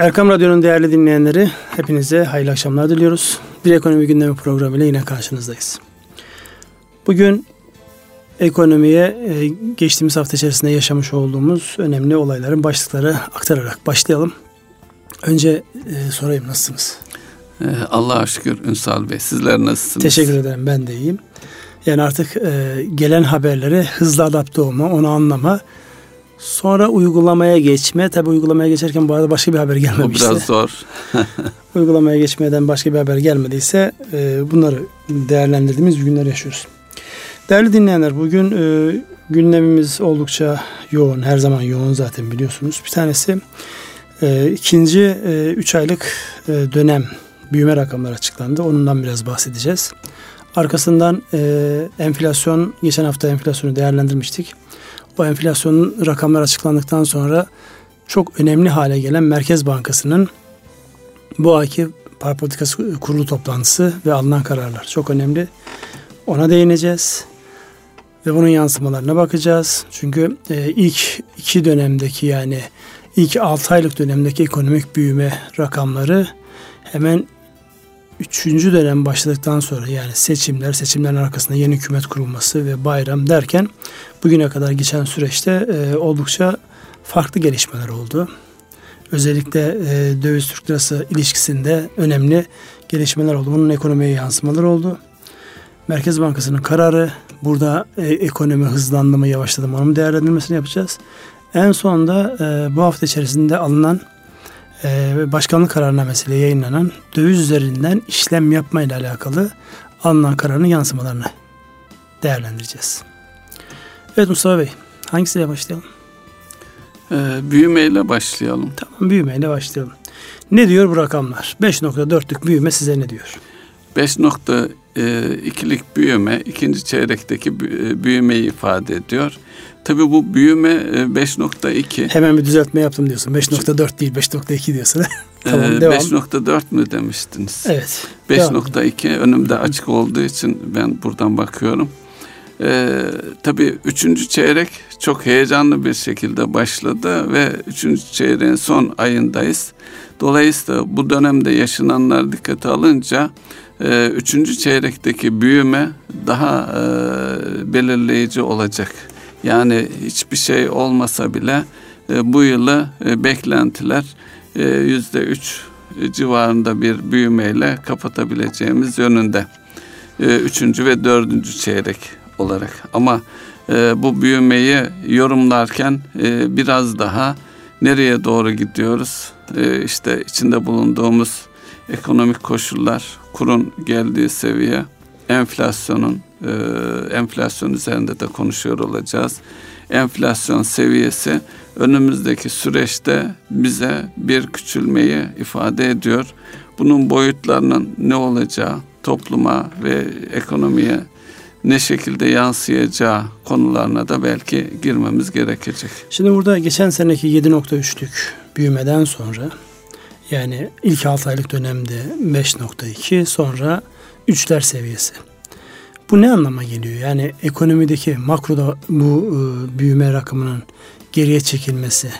Erkam Radyo'nun değerli dinleyenleri hepinize hayırlı akşamlar diliyoruz. Bir ekonomi gündemi programıyla yine karşınızdayız. Bugün ekonomiye e, geçtiğimiz hafta içerisinde yaşamış olduğumuz önemli olayların başlıkları aktararak başlayalım. Önce e, sorayım nasılsınız? Ee, Allah'a şükür Ünsal Bey. Sizler nasılsınız? Teşekkür ederim ben de iyiyim. Yani artık e, gelen haberlere hızlı adapte olma, onu anlama, sonra uygulamaya geçme. Tabi uygulamaya geçerken bu arada başka bir haber gelmemişse. O biraz zor. uygulamaya geçmeden başka bir haber gelmediyse e, bunları değerlendirdiğimiz günler yaşıyoruz. Değerli dinleyenler bugün e, gündemimiz oldukça yoğun. Her zaman yoğun zaten biliyorsunuz. Bir tanesi e, ikinci e, üç aylık e, dönem büyüme rakamları açıklandı. Onundan biraz bahsedeceğiz. Arkasından e, enflasyon, geçen hafta enflasyonu değerlendirmiştik. O enflasyonun rakamlar açıklandıktan sonra çok önemli hale gelen Merkez Bankası'nın bu ayki para politikası kurulu toplantısı ve alınan kararlar çok önemli. Ona değineceğiz ve bunun yansımalarına bakacağız. Çünkü e, ilk iki dönemdeki yani ilk 6 aylık dönemdeki ekonomik büyüme rakamları hemen üçüncü dönem başladıktan sonra yani seçimler, seçimlerin arkasında yeni hükümet kurulması ve bayram derken bugüne kadar geçen süreçte e, oldukça farklı gelişmeler oldu. Özellikle e, döviz Türk lirası ilişkisinde önemli gelişmeler oldu. Bunun ekonomiye yansımaları oldu. Merkez Bankası'nın kararı burada e, ekonomi hızlandı mı yavaşladı mı onun değerlendirmesini yapacağız. En sonunda e, bu hafta içerisinde alınan e, başkanlık kararnamesiyle yayınlanan döviz üzerinden işlem yapma ile alakalı alınan kararın yansımalarını değerlendireceğiz. Evet Mustafa Bey hangisiyle başlayalım? Ee, büyümeyle başlayalım. Tamam büyümeyle başlayalım. Ne diyor bu rakamlar? 5.4'lük büyüme size ne diyor? 5.2'lik büyüme ikinci çeyrekteki e, büyümeyi ifade ediyor. Tabi bu büyüme 5.2. E, Hemen bir düzeltme yaptım diyorsun. 5.4 değil 5.2 diyorsun. tamam, ee, devam. 5.4 mü demiştiniz? Evet. 5.2 önümde açık olduğu için ben buradan bakıyorum. Ee, tabii üçüncü çeyrek çok heyecanlı bir şekilde başladı ve üçüncü çeyreğin son ayındayız. Dolayısıyla bu dönemde yaşananlar dikkate alınca e, üçüncü çeyrekteki büyüme daha e, belirleyici olacak. Yani hiçbir şey olmasa bile e, bu yılı e, beklentiler e, yüzde üç civarında bir büyümeyle kapatabileceğimiz yönünde. Üçüncü ve dördüncü çeyrek olarak. Ama bu büyümeyi yorumlarken biraz daha nereye doğru gidiyoruz? İşte içinde bulunduğumuz ekonomik koşullar, kurun geldiği seviye, enflasyonun e, enflasyon üzerinde de konuşuyor olacağız. Enflasyon seviyesi önümüzdeki süreçte bize bir küçülmeyi ifade ediyor. Bunun boyutlarının ne olacağı topluma ve ekonomiye ne şekilde yansıyacağı konularına da belki girmemiz gerekecek. Şimdi burada geçen seneki 7.3'lük büyümeden sonra yani ilk 6 aylık dönemde 5.2 sonra 3'ler seviyesi. Bu ne anlama geliyor? Yani ekonomideki makroda bu e, büyüme rakamının geriye çekilmesi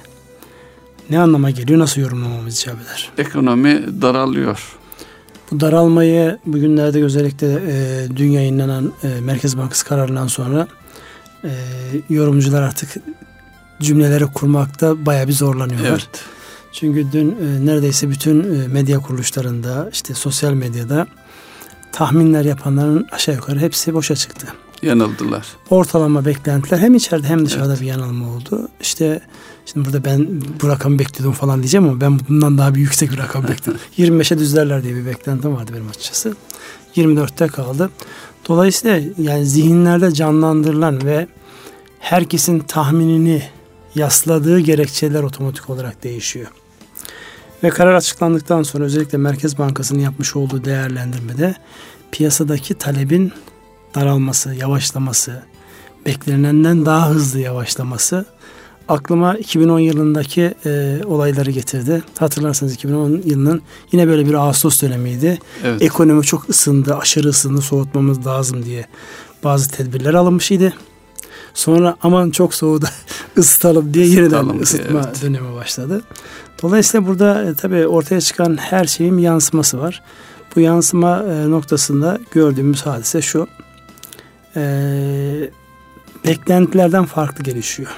ne anlama geliyor? Nasıl yorumlamamız icap eder? Ekonomi daralıyor. Bu daralmayı bugünlerde özellikle e, dün yayınlanan e, Merkez Bankası kararından sonra e, yorumcular artık cümleleri kurmakta baya bir zorlanıyorlar. Evet. Çünkü dün e, neredeyse bütün e, medya kuruluşlarında işte sosyal medyada tahminler yapanların aşağı yukarı hepsi boşa çıktı. Yanıldılar. Ortalama beklentiler hem içeride hem dışarıda evet. bir yanılma oldu. İşte şimdi burada ben bu rakamı bekliyordum falan diyeceğim ama ben bundan daha bir yüksek bir rakam bekliyordum. 25'e düzlerler diye bir beklentim vardı benim açıkçası. 24'te kaldı. Dolayısıyla yani zihinlerde canlandırılan ve herkesin tahminini yasladığı gerekçeler otomatik olarak değişiyor. Ve karar açıklandıktan sonra özellikle Merkez Bankası'nın yapmış olduğu değerlendirmede piyasadaki talebin daralması, yavaşlaması, beklenenden daha hızlı yavaşlaması aklıma 2010 yılındaki e, olayları getirdi. Hatırlarsanız 2010 yılının yine böyle bir Ağustos dönemiydi. Evet. Ekonomi çok ısındı, aşırı ısındı, soğutmamız lazım diye bazı tedbirler alınmış idi. Sonra aman çok soğudu ısıtalım diye yeniden ısıtma diye, evet. dönemi başladı. Dolayısıyla burada e, tabii ortaya çıkan her şeyin yansıması var. Bu yansıma e, noktasında gördüğümüz hadise şu. E, beklentilerden farklı gelişiyor.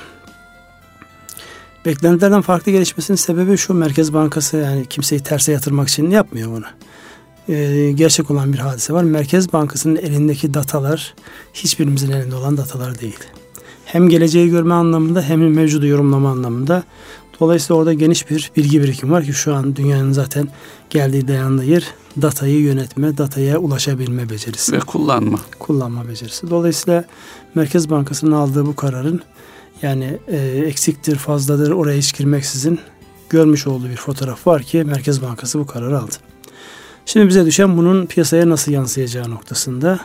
Beklentilerden farklı gelişmesinin sebebi şu Merkez Bankası yani kimseyi terse yatırmak için yapmıyor bunu. Ee, gerçek olan bir hadise var. Merkez Bankası'nın elindeki datalar hiçbirimizin elinde olan datalar değil. Hem geleceği görme anlamında hem mevcudu yorumlama anlamında. Dolayısıyla orada geniş bir bilgi birikimi var ki şu an dünyanın zaten geldiği dayandığı yer datayı yönetme, dataya ulaşabilme becerisi. Ve kullanma. Kullanma becerisi. Dolayısıyla Merkez Bankası'nın aldığı bu kararın yani e, eksiktir, fazladır oraya hiç girmeksizin görmüş olduğu bir fotoğraf var ki Merkez Bankası bu kararı aldı. Şimdi bize düşen bunun piyasaya nasıl yansıyacağı noktasında.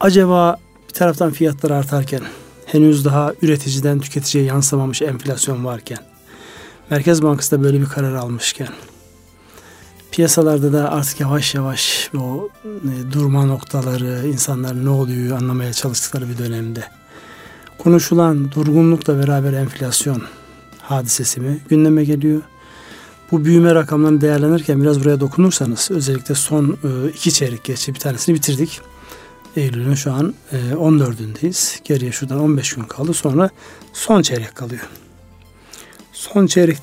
Acaba bir taraftan fiyatlar artarken henüz daha üreticiden tüketiciye yansımamış enflasyon varken Merkez Bankası da böyle bir karar almışken piyasalarda da artık yavaş yavaş o e, durma noktaları, insanlar ne oluyor anlamaya çalıştıkları bir dönemde konuşulan durgunlukla beraber enflasyon hadisesi mi gündeme geliyor? Bu büyüme rakamlarını değerlenirken biraz buraya dokunursanız özellikle son e, iki çeyrek geçti bir tanesini bitirdik. Eylül'ün şu an e, 14'ündeyiz. Geriye şuradan 15 gün kaldı. Sonra son çeyrek kalıyor. Son çeyrek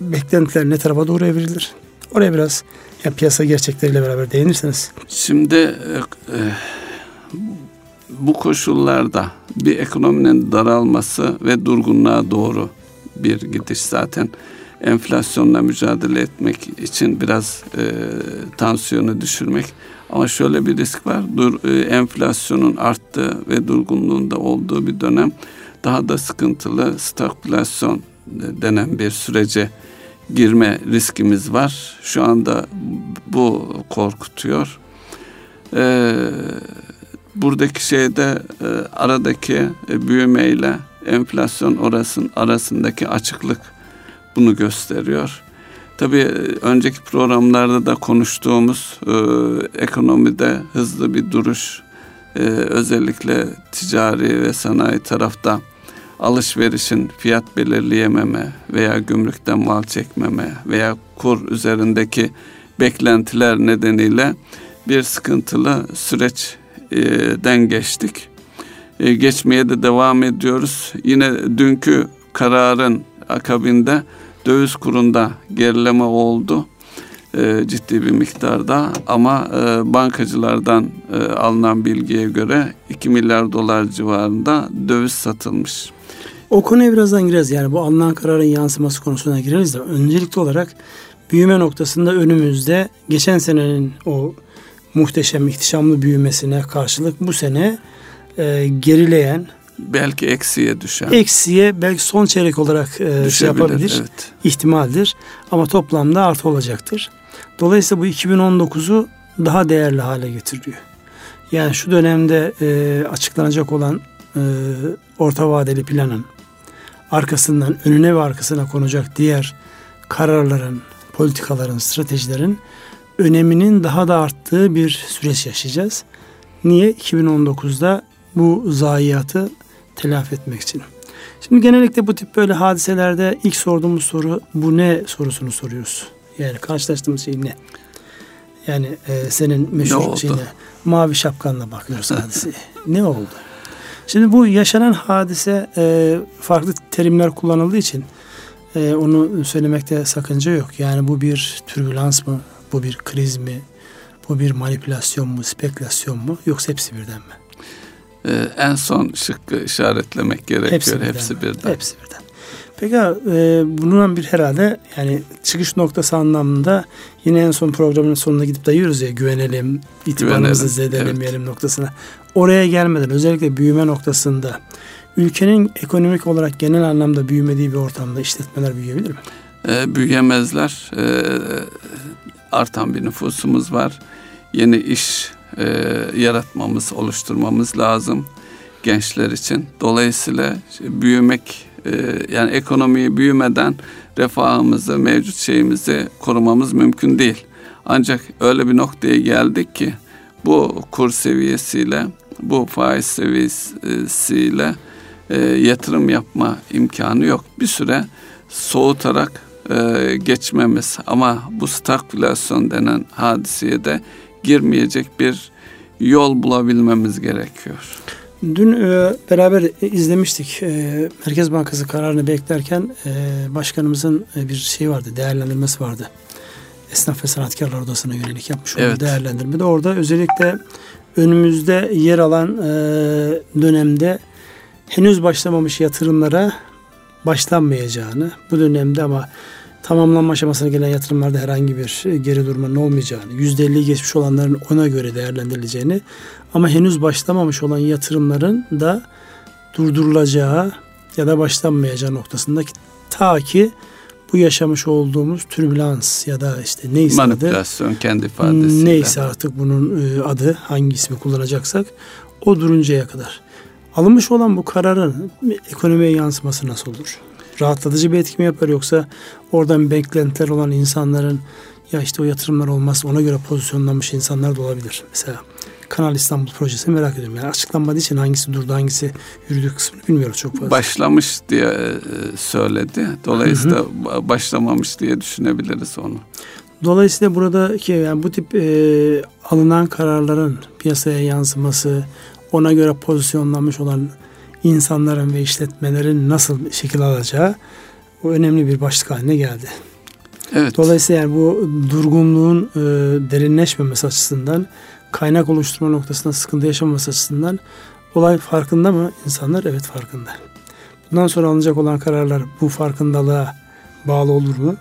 beklentiler ne tarafa doğru evrilir? Oraya biraz ya piyasa gerçekleriyle beraber değinirseniz. Şimdi e, e, bu koşullarda bir ekonominin daralması ve durgunluğa doğru bir gidiş zaten enflasyonla mücadele etmek için biraz e, tansiyonu düşürmek. Ama şöyle bir risk var. Dur, e, enflasyonun arttığı ve durgunluğunda olduğu bir dönem daha da sıkıntılı stagflasyon denen bir sürece girme riskimiz var. Şu anda bu korkutuyor. Ee, buradaki şeyde e, aradaki e, büyümeyle enflasyon orasının arasındaki açıklık bunu gösteriyor. Tabii e, önceki programlarda da konuştuğumuz e, ekonomide hızlı bir duruş e, özellikle ticari ve sanayi tarafta alışverişin fiyat belirleyememe veya gümrükten mal çekmeme veya kur üzerindeki beklentiler nedeniyle bir sıkıntılı süreçten geçtik. E, geçmeye de devam ediyoruz. Yine dünkü kararın akabinde döviz kurunda gerileme oldu e, ciddi bir miktarda ama e, bankacılardan alınan bilgiye göre 2 milyar dolar civarında döviz satılmış. O konuya birazdan gireriz. Yani bu alınan kararın yansıması konusuna gireriz de öncelikli olarak büyüme noktasında önümüzde geçen senenin o muhteşem, ihtişamlı büyümesine karşılık bu sene e, gerileyen belki eksiye düşen. Eksiye belki son çeyrek olarak e, şey yapabilir. Evet. ihtimaldir. Ama toplamda artı olacaktır. Dolayısıyla bu 2019'u daha değerli hale getiriyor. Yani şu dönemde e, açıklanacak olan e, orta vadeli planın arkasından önüne ve arkasına konacak diğer kararların, politikaların, stratejilerin öneminin daha da arttığı bir süreç yaşayacağız. Niye? 2019'da bu zayiatı telafi etmek için. Şimdi genellikle bu tip böyle hadiselerde ilk sorduğumuz soru bu ne sorusunu soruyoruz. Yani karşılaştığımız şey ne? Yani e, senin meşhur şeyine mavi şapkanla bakıyoruz hadiseye. ne oldu? Şimdi bu yaşanan hadise e, farklı terimler kullanıldığı için e, onu söylemekte sakınca yok. Yani bu bir türbülans mı? Bu bir kriz mi? Bu bir manipülasyon mu? Spekülasyon mu? Yoksa hepsi birden mi? Ee, en son şıkkı işaretlemek gerekiyor. Hepsi birden. Hepsi birden. Hepsi birden. Peki e, bunun bir herhalde yani çıkış noktası anlamında yine en son programın sonuna gidip dayıyoruz ya güvenelim, itibarımızı zedelemeyelim evet. noktasına. Oraya gelmeden özellikle büyüme noktasında ülkenin ekonomik olarak genel anlamda büyümediği bir ortamda işletmeler büyüyebilir mi? E, büyüyemezler. E, artan bir nüfusumuz var. Yeni iş e, yaratmamız, oluşturmamız lazım gençler için. Dolayısıyla büyümek e, yani ekonomiyi büyümeden refahımızı, mevcut şeyimizi korumamız mümkün değil. Ancak öyle bir noktaya geldik ki bu kur seviyesiyle, bu faiz seviyesiyle e, yatırım yapma imkanı yok. Bir süre soğutarak e, geçmemiz ama bu stagflasyon denen hadiseye de girmeyecek bir yol bulabilmemiz gerekiyor. Dün e, beraber izlemiştik. E, Merkez Bankası kararını beklerken e, başkanımızın e, bir şey vardı, değerlendirmesi vardı. Esnaf ve Sanatkarlar Odası'na yönelik yapmış olduğu evet. değerlendirmede. Orada özellikle önümüzde yer alan e, dönemde henüz başlamamış yatırımlara başlanmayacağını, bu dönemde ama tamamlanma aşamasına gelen yatırımlarda herhangi bir geri durmanın olmayacağını, %50'yi geçmiş olanların ona göre değerlendirileceğini ama henüz başlamamış olan yatırımların da durdurulacağı ya da başlanmayacağı noktasındaki ta ki bu yaşamış olduğumuz türbülans ya da işte neyse manipülasyon adı, kendi ifadesiyle neyse artık bunun e, adı hangi ismi kullanacaksak o duruncaya kadar. Alınmış olan bu kararın ekonomiye yansıması nasıl olur? Rahatlatıcı bir etki mi yapar yoksa oradan beklentiler olan insanların ya işte o yatırımlar olmaz ona göre pozisyonlanmış insanlar da olabilir. Mesela Kanal İstanbul projesini merak ediyorum. Yani açıklanmadığı için hangisi durdu hangisi yürüdü kısmını bilmiyoruz çok fazla. Başlamış diye e, söyledi. Dolayısıyla hı hı. başlamamış diye düşünebiliriz onu. Dolayısıyla buradaki yani bu tip e, alınan kararların piyasaya yansıması, ona göre pozisyonlanmış olan insanların ve işletmelerin nasıl şekil alacağı o önemli bir başlık haline geldi. Evet. Dolayısıyla yani bu durgunluğun e, derinleşmemesi açısından kaynak oluşturma noktasında sıkıntı yaşamaması açısından olay farkında mı? İnsanlar evet farkında. Bundan sonra alınacak olan kararlar bu farkındalığa bağlı olur mu?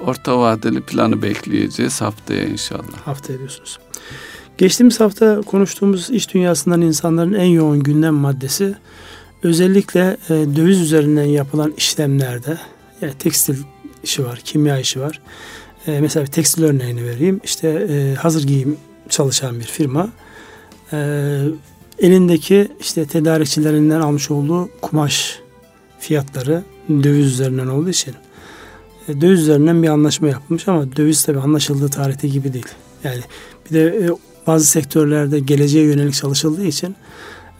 Orta vadeli planı bekleyeceğiz haftaya inşallah. Haftaya diyorsunuz. Geçtiğimiz hafta konuştuğumuz iş dünyasından insanların en yoğun gündem maddesi özellikle e, döviz üzerinden yapılan işlemlerde yani tekstil işi var, kimya işi var. E, mesela bir tekstil örneğini vereyim. İşte e, hazır giyim çalışan bir firma e, elindeki işte tedarikçilerinden almış olduğu kumaş fiyatları döviz üzerinden olduğu için e, döviz üzerinden bir anlaşma yapılmış ama döviz tabi anlaşıldığı tarihte gibi değil. Yani bir de e, bazı sektörlerde geleceğe yönelik çalışıldığı için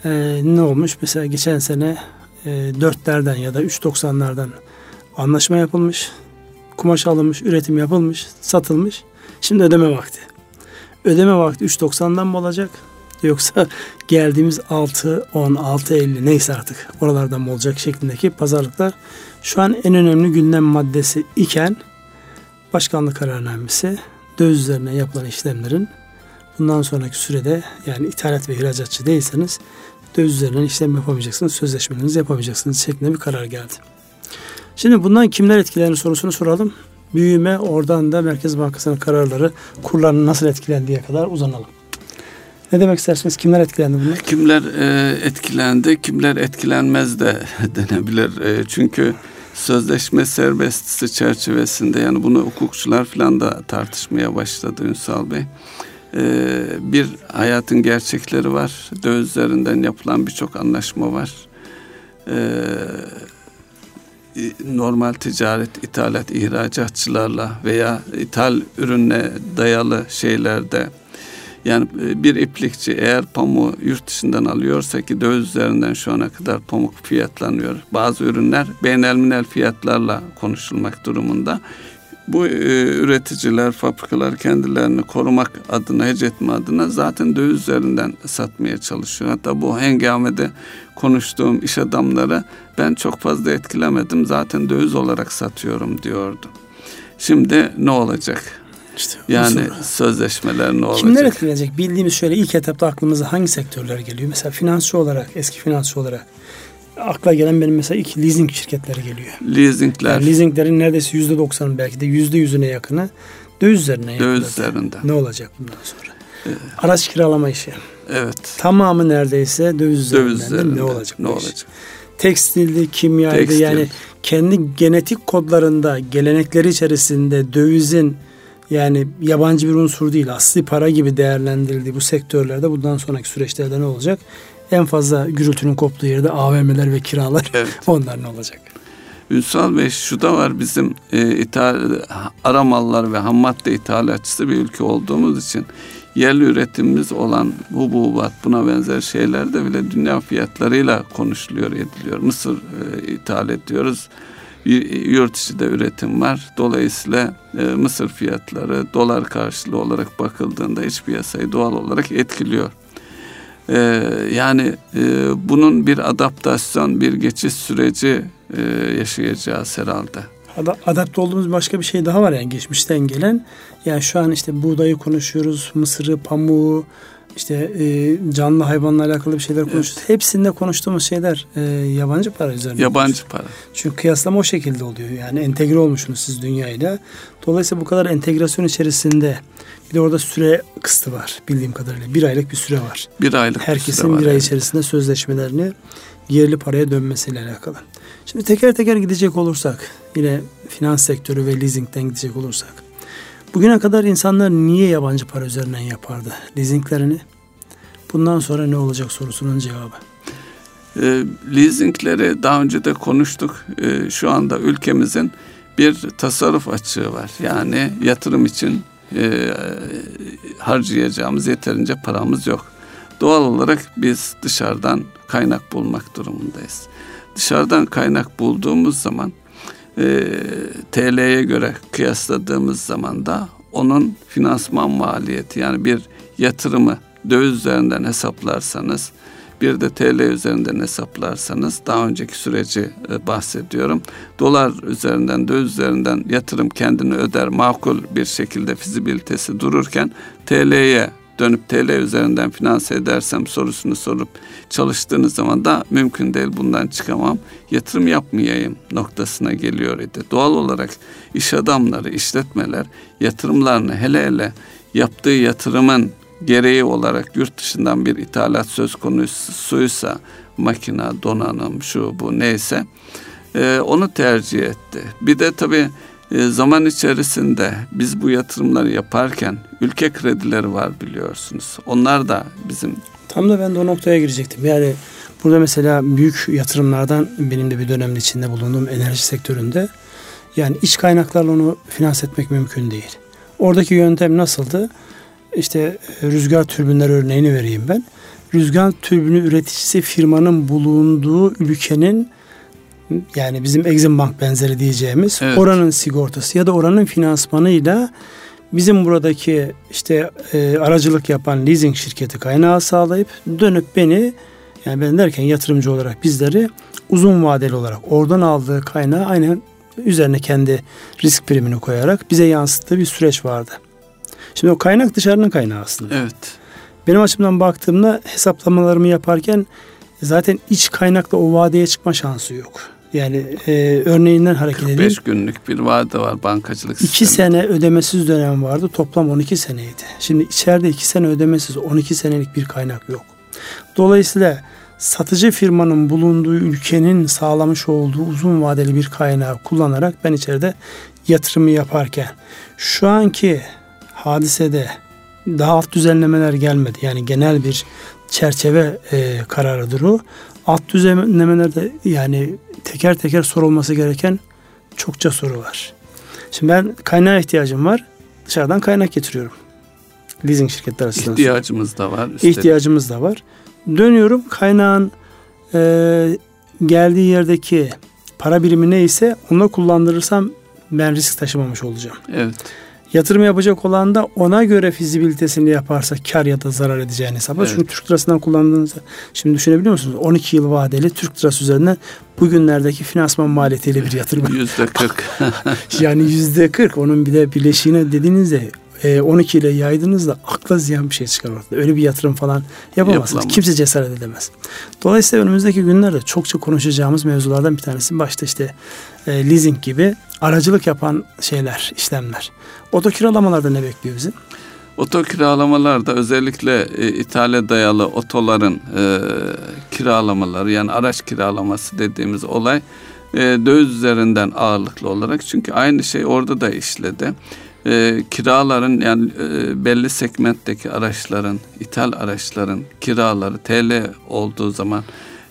e, ne olmuş? Mesela geçen sene e, 4'lerden ya da 3.90'lardan anlaşma yapılmış. Kumaş alınmış, üretim yapılmış, satılmış. Şimdi ödeme vakti. Ödeme vakti 3.90'dan mı olacak? Yoksa geldiğimiz 6, 10, 6, 50 neyse artık oralardan mı olacak şeklindeki pazarlıklar şu an en önemli gündem maddesi iken başkanlık kararnamesi döviz üzerine yapılan işlemlerin bundan sonraki sürede yani ithalat ve ihracatçı değilseniz döviz üzerinden işlem yapamayacaksınız, sözleşmelerinizi yapamayacaksınız şeklinde bir karar geldi. Şimdi bundan kimler etkilenir sorusunu soralım. Büyüme oradan da Merkez Bankası'nın kararları kurların nasıl etkilendiği kadar uzanalım. Ne demek istersiniz? Kimler etkilendi bunlar? Kimler e, etkilendi, kimler etkilenmez de denebilir. E, çünkü sözleşme serbestisi çerçevesinde yani bunu hukukçular falan da tartışmaya başladı Ünsal Bey. Ee, bir hayatın gerçekleri var. Dövizlerinden yapılan birçok anlaşma var. Ee, normal ticaret, ithalat, ihracatçılarla veya ithal ürüne dayalı şeylerde yani e, bir iplikçi eğer pamuğu yurt dışından alıyorsa ki döviz üzerinden şu ana kadar pamuk fiyatlanıyor. Bazı ürünler beynelminel fiyatlarla konuşulmak durumunda. Bu e, üreticiler, fabrikalar kendilerini korumak adına, hecetme adına zaten döviz üzerinden satmaya çalışıyor. Hatta bu hengamede konuştuğum iş adamları ben çok fazla etkilemedim zaten döviz olarak satıyorum diyordu. Şimdi ne olacak? İşte yani sonra. sözleşmeler ne olacak? Kimler etkilenecek? Bildiğimiz şöyle ilk etapta aklımıza hangi sektörler geliyor? Mesela finansçı olarak, eski finansçı olarak akla gelen benim mesela iki leasing şirketleri geliyor. Leasingler. Yani leasinglerin neredeyse yüzde doksan belki de yüzde yüzüne yakını döviz üzerine Döviz üzerinde. Ne olacak bundan sonra? Evet. Araç kiralama işi. Evet. Tamamı neredeyse döviz üzerinden. Döviz üzerinde. Ne olacak? Ne olacak? Tekstildi, kimyaydı Tekstil. yani kendi genetik kodlarında, gelenekleri içerisinde dövizin yani yabancı bir unsur değil asli para gibi değerlendirildiği bu sektörlerde bundan sonraki süreçlerde ne olacak? En fazla gürültünün koptuğu yerde AVM'ler ve kiralar evet. onlar ne olacak? Ünsal Bey şu da var bizim e, ithal, ara mallar ve ham madde ithalatçısı bir ülke olduğumuz için yerli üretimimiz olan hububat buna benzer şeyler de bile dünya fiyatlarıyla konuşuluyor ediliyor. Mısır e, ithal ediyoruz. Yurt içinde üretim var. Dolayısıyla e, mısır fiyatları dolar karşılığı olarak bakıldığında iç piyasayı doğal olarak etkiliyor. E, yani e, bunun bir adaptasyon, bir geçiş süreci e, yaşayacağız herhalde. Adapte olduğumuz başka bir şey daha var yani geçmişten gelen. Yani şu an işte buğdayı konuşuyoruz, mısırı, pamuğu, işte e, canlı hayvanla alakalı bir şeyler konuşuyoruz. Evet. Hepsinde konuştuğumuz şeyler e, yabancı para üzerine. Yabancı para. Çünkü kıyaslama o şekilde oluyor. Yani entegre olmuşsunuz siz dünyayla. Dolayısıyla bu kadar entegrasyon içerisinde bir de orada süre kısıtı var bildiğim kadarıyla. Bir aylık bir süre var. Bir aylık Herkesin bir, süre bir ay yani. içerisinde sözleşmelerini yerli paraya dönmesiyle alakalı. Şimdi teker teker gidecek olursak yine finans sektörü ve leasingten gidecek olursak Bugüne kadar insanlar niye yabancı para üzerinden yapardı leasinglerini? Bundan sonra ne olacak sorusunun cevabı. E, leasingleri daha önce de konuştuk. E, şu anda ülkemizin bir tasarruf açığı var. Yani yatırım için e, harcayacağımız yeterince paramız yok. Doğal olarak biz dışarıdan kaynak bulmak durumundayız. Dışarıdan kaynak bulduğumuz zaman e, TL'ye göre kıyasladığımız zaman da onun finansman maliyeti yani bir yatırımı döviz üzerinden hesaplarsanız bir de TL üzerinden hesaplarsanız daha önceki süreci e, bahsediyorum. Dolar üzerinden döviz üzerinden yatırım kendini öder makul bir şekilde fizibilitesi dururken TL'ye dönüp TL üzerinden finanse edersem sorusunu sorup çalıştığınız zaman da mümkün değil bundan çıkamam. Yatırım yapmayayım noktasına geliyor idi. Doğal olarak iş adamları, işletmeler yatırımlarını hele hele yaptığı yatırımın gereği olarak yurt dışından bir ithalat söz konusuysa makina, donanım, şu bu neyse e, onu tercih etti. Bir de tabii e, zaman içerisinde biz bu yatırımları yaparken ülke kredileri var biliyorsunuz. Onlar da bizim... Tam da ben de o noktaya girecektim. Yani burada mesela büyük yatırımlardan benim de bir dönemde içinde bulunduğum enerji sektöründe yani iç kaynaklarla onu finanse etmek mümkün değil. Oradaki yöntem nasıldı? İşte e, rüzgar türbinler örneğini vereyim ben. Rüzgar türbünü üreticisi firmanın bulunduğu ülkenin yani bizim Exim Bank benzeri diyeceğimiz evet. oranın sigortası ya da oranın finansmanıyla bizim buradaki işte e, aracılık yapan leasing şirketi kaynağı sağlayıp dönüp beni yani ben derken yatırımcı olarak bizleri uzun vadeli olarak oradan aldığı kaynağı aynen üzerine kendi risk primini koyarak bize yansıttığı bir süreç vardı. Şimdi o kaynak dışarının kaynağı aslında. Evet. Benim açımdan baktığımda hesaplamalarımı yaparken zaten iç kaynakla o vadeye çıkma şansı yok. Yani e, örneğinden hareket edeyim. 45 günlük bir vade var bankacılık sistemi. 2 sene ödemesiz dönem vardı. Toplam 12 seneydi. Şimdi içeride 2 sene ödemesiz 12 senelik bir kaynak yok. Dolayısıyla satıcı firmanın bulunduğu ülkenin sağlamış olduğu uzun vadeli bir kaynağı kullanarak ben içeride yatırımı yaparken şu anki hadisede daha alt düzenlemeler gelmedi. Yani genel bir çerçeve e, kararıdır o. Alt düzenlemelerde yani teker teker sorulması gereken çokça soru var. Şimdi ben kaynağa ihtiyacım var. Dışarıdan kaynak getiriyorum. Leasing şirketler arasında. İhtiyacımız da var. Üstelik. İhtiyacımız da var. Dönüyorum kaynağın e, geldiği yerdeki para birimi neyse onu kullandırırsam ben risk taşımamış olacağım. Evet. Yatırım yapacak olan da ona göre fizibilitesini yaparsa kar ya da zarar edeceğini hesaplar. Evet. Çünkü Türk lirasından kullandığınızda şimdi düşünebiliyor musunuz? 12 yıl vadeli Türk lirası üzerinden bugünlerdeki finansman maliyetiyle bir yatırım. Yüzde 40. yani yüzde 40. Onun bir de bileşiğine dediğinizde 12 e, ile yaydığınızda akla ziyan bir şey çıkar ortada. Öyle bir yatırım falan yapamazsınız. Yapılamaz. Kimse cesaret edemez. Dolayısıyla önümüzdeki günlerde çokça konuşacağımız mevzulardan bir tanesi başta işte e, leasing gibi aracılık yapan şeyler, işlemler. Oto kiralamalarda ne bekliyor bizi? Oto kiralamalarda özellikle e, ithale dayalı otoların e, kiralamaları yani araç kiralaması dediğimiz olay e, döviz üzerinden ağırlıklı olarak çünkü aynı şey orada da işledi. E, kiraların yani e, belli segmentteki araçların, ithal araçların kiraları TL olduğu zaman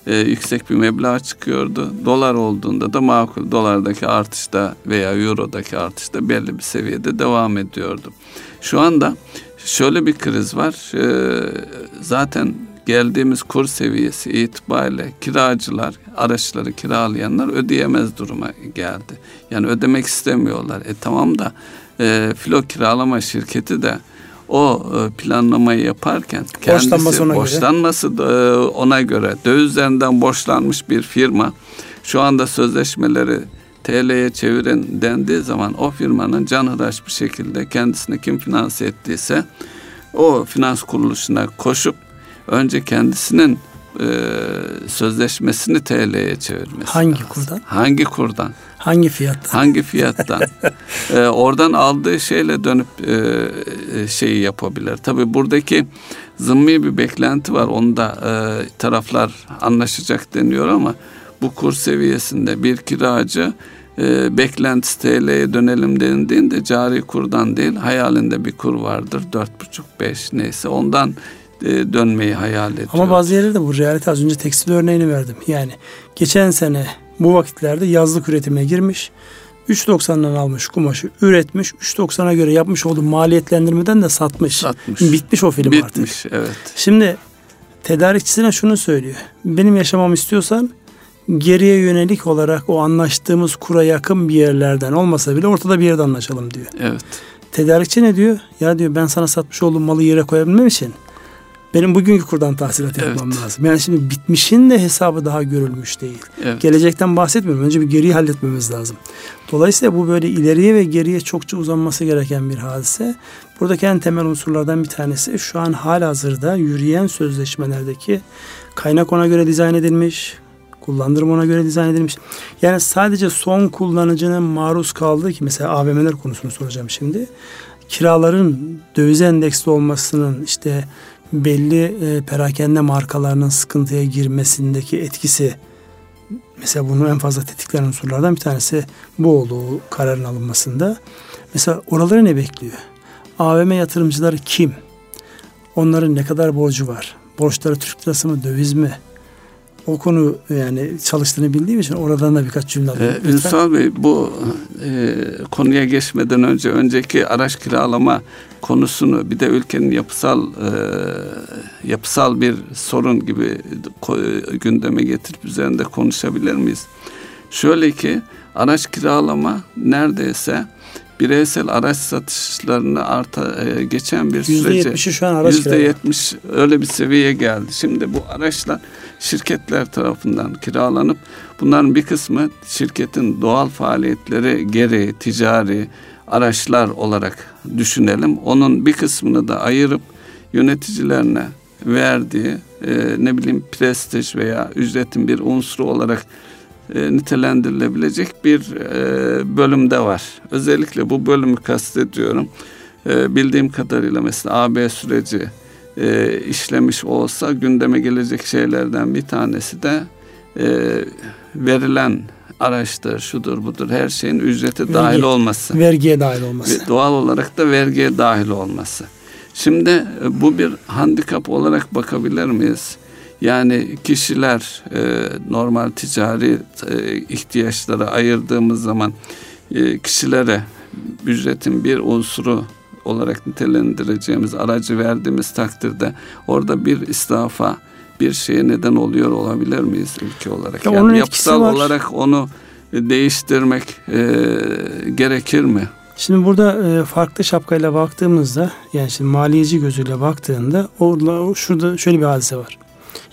e, yüksek bir meblağ çıkıyordu. Dolar olduğunda da makul dolardaki artışta veya eurodaki artışta belli bir seviyede devam ediyordu. Şu anda şöyle bir kriz var. E, zaten geldiğimiz kur seviyesi itibariyle kiracılar, araçları kiralayanlar ödeyemez duruma geldi. Yani ödemek istemiyorlar. E tamam da e, filo kiralama şirketi de o e, planlamayı yaparken kendisi borçlanması ona borçlanması göre. ona göre dövizlerinden borçlanmış bir firma şu anda sözleşmeleri TL'ye çevirin dendiği zaman o firmanın canhıraş bir şekilde kendisini kim finanse ettiyse o finans kuruluşuna koşup önce kendisinin e, sözleşmesini TL'ye çevirmesi. Hangi lazım. kurdan? Hangi kurdan? Hangi fiyattan? Hangi fiyattan? ee, oradan aldığı şeyle dönüp e, e, şeyi yapabilir. Tabi buradaki zımmi bir beklenti var. Onu da e, taraflar anlaşacak deniyor ama bu kur seviyesinde bir kiracı e, beklentisi TL'ye dönelim denildiğinde cari kurdan değil hayalinde bir kur vardır. Dört buçuk beş neyse ondan e, dönmeyi hayal ediyor. Ama bazı yerlerde bu realite az önce tekstil örneğini verdim. Yani geçen sene bu vakitlerde yazlık üretimine girmiş. 3.90'dan almış kumaşı üretmiş. 3.90'a göre yapmış olduğu maliyetlendirmeden de satmış. Satmış. Bitmiş o film Bitmiş, artık. Bitmiş evet. Şimdi tedarikçisine şunu söylüyor. Benim yaşamamı istiyorsan geriye yönelik olarak o anlaştığımız kura yakın bir yerlerden olmasa bile ortada bir yerde anlaşalım diyor. Evet. Tedarikçi ne diyor? Ya diyor ben sana satmış olduğum malı yere koyabilmem için benim bugünkü kurdan tahsilat evet. yapmam lazım. Yani şimdi bitmişin de hesabı daha görülmüş değil. Evet. Gelecekten bahsetmiyorum. Önce bir geriyi halletmemiz lazım. Dolayısıyla bu böyle ileriye ve geriye çokça uzanması gereken bir hadise. Buradaki en temel unsurlardan bir tanesi şu an halihazırda yürüyen sözleşmelerdeki kaynak ona göre dizayn edilmiş, kullandırım ona göre dizayn edilmiş. Yani sadece son kullanıcının maruz kaldığı ki mesela AVM'ler konusunu soracağım şimdi. Kiraların döviz endeksli olmasının işte belli e, perakende markalarının sıkıntıya girmesindeki etkisi mesela bunu en fazla tetikleyen unsurlardan bir tanesi bu olduğu kararın alınmasında. Mesela oraları ne bekliyor? AVM yatırımcıları kim? Onların ne kadar borcu var? Borçları Türk lirası mı, döviz mi? O konu yani çalıştığını bildiğim için oradan da birkaç cümle alayım. Ee, Ünsal Bey bu e, konuya geçmeden önce önceki araç kiralama konusunu bir de ülkenin yapısal e, yapısal bir sorun gibi gündeme getirip üzerinde konuşabilir miyiz? Şöyle ki araç kiralama neredeyse bireysel araç satışlarını arta e, geçen bir sürece %70'i şu an araç %70 öyle bir seviyeye geldi. Şimdi bu araçlar şirketler tarafından kiralanıp bunların bir kısmı şirketin doğal faaliyetleri gereği ticari araçlar olarak düşünelim. Onun bir kısmını da ayırıp yöneticilerine verdiği e, ne bileyim prestij veya ücretin bir unsuru olarak e, nitelendirilebilecek bir e, bölümde var. Özellikle bu bölümü kastediyorum. E, bildiğim kadarıyla mesela AB süreci e, işlemiş olsa gündeme gelecek şeylerden bir tanesi de e, verilen araçtır, şudur budur her şeyin ücrete Vergi, dahil olması. Vergiye dahil olması. Ve doğal olarak da vergiye dahil olması. Şimdi e, bu bir handikap olarak bakabilir miyiz? Yani kişiler e, normal ticari e, ihtiyaçlara ayırdığımız zaman e, kişilere ücretin bir unsuru olarak nitelendireceğimiz aracı verdiğimiz takdirde orada bir istafa bir şeye neden oluyor olabilir miyiz ülke olarak? Ya yani yapısal var. olarak onu değiştirmek e, gerekir mi? Şimdi burada e, farklı şapkayla baktığımızda yani şimdi maliyeci gözüyle baktığında orada şurada şöyle bir hadise var.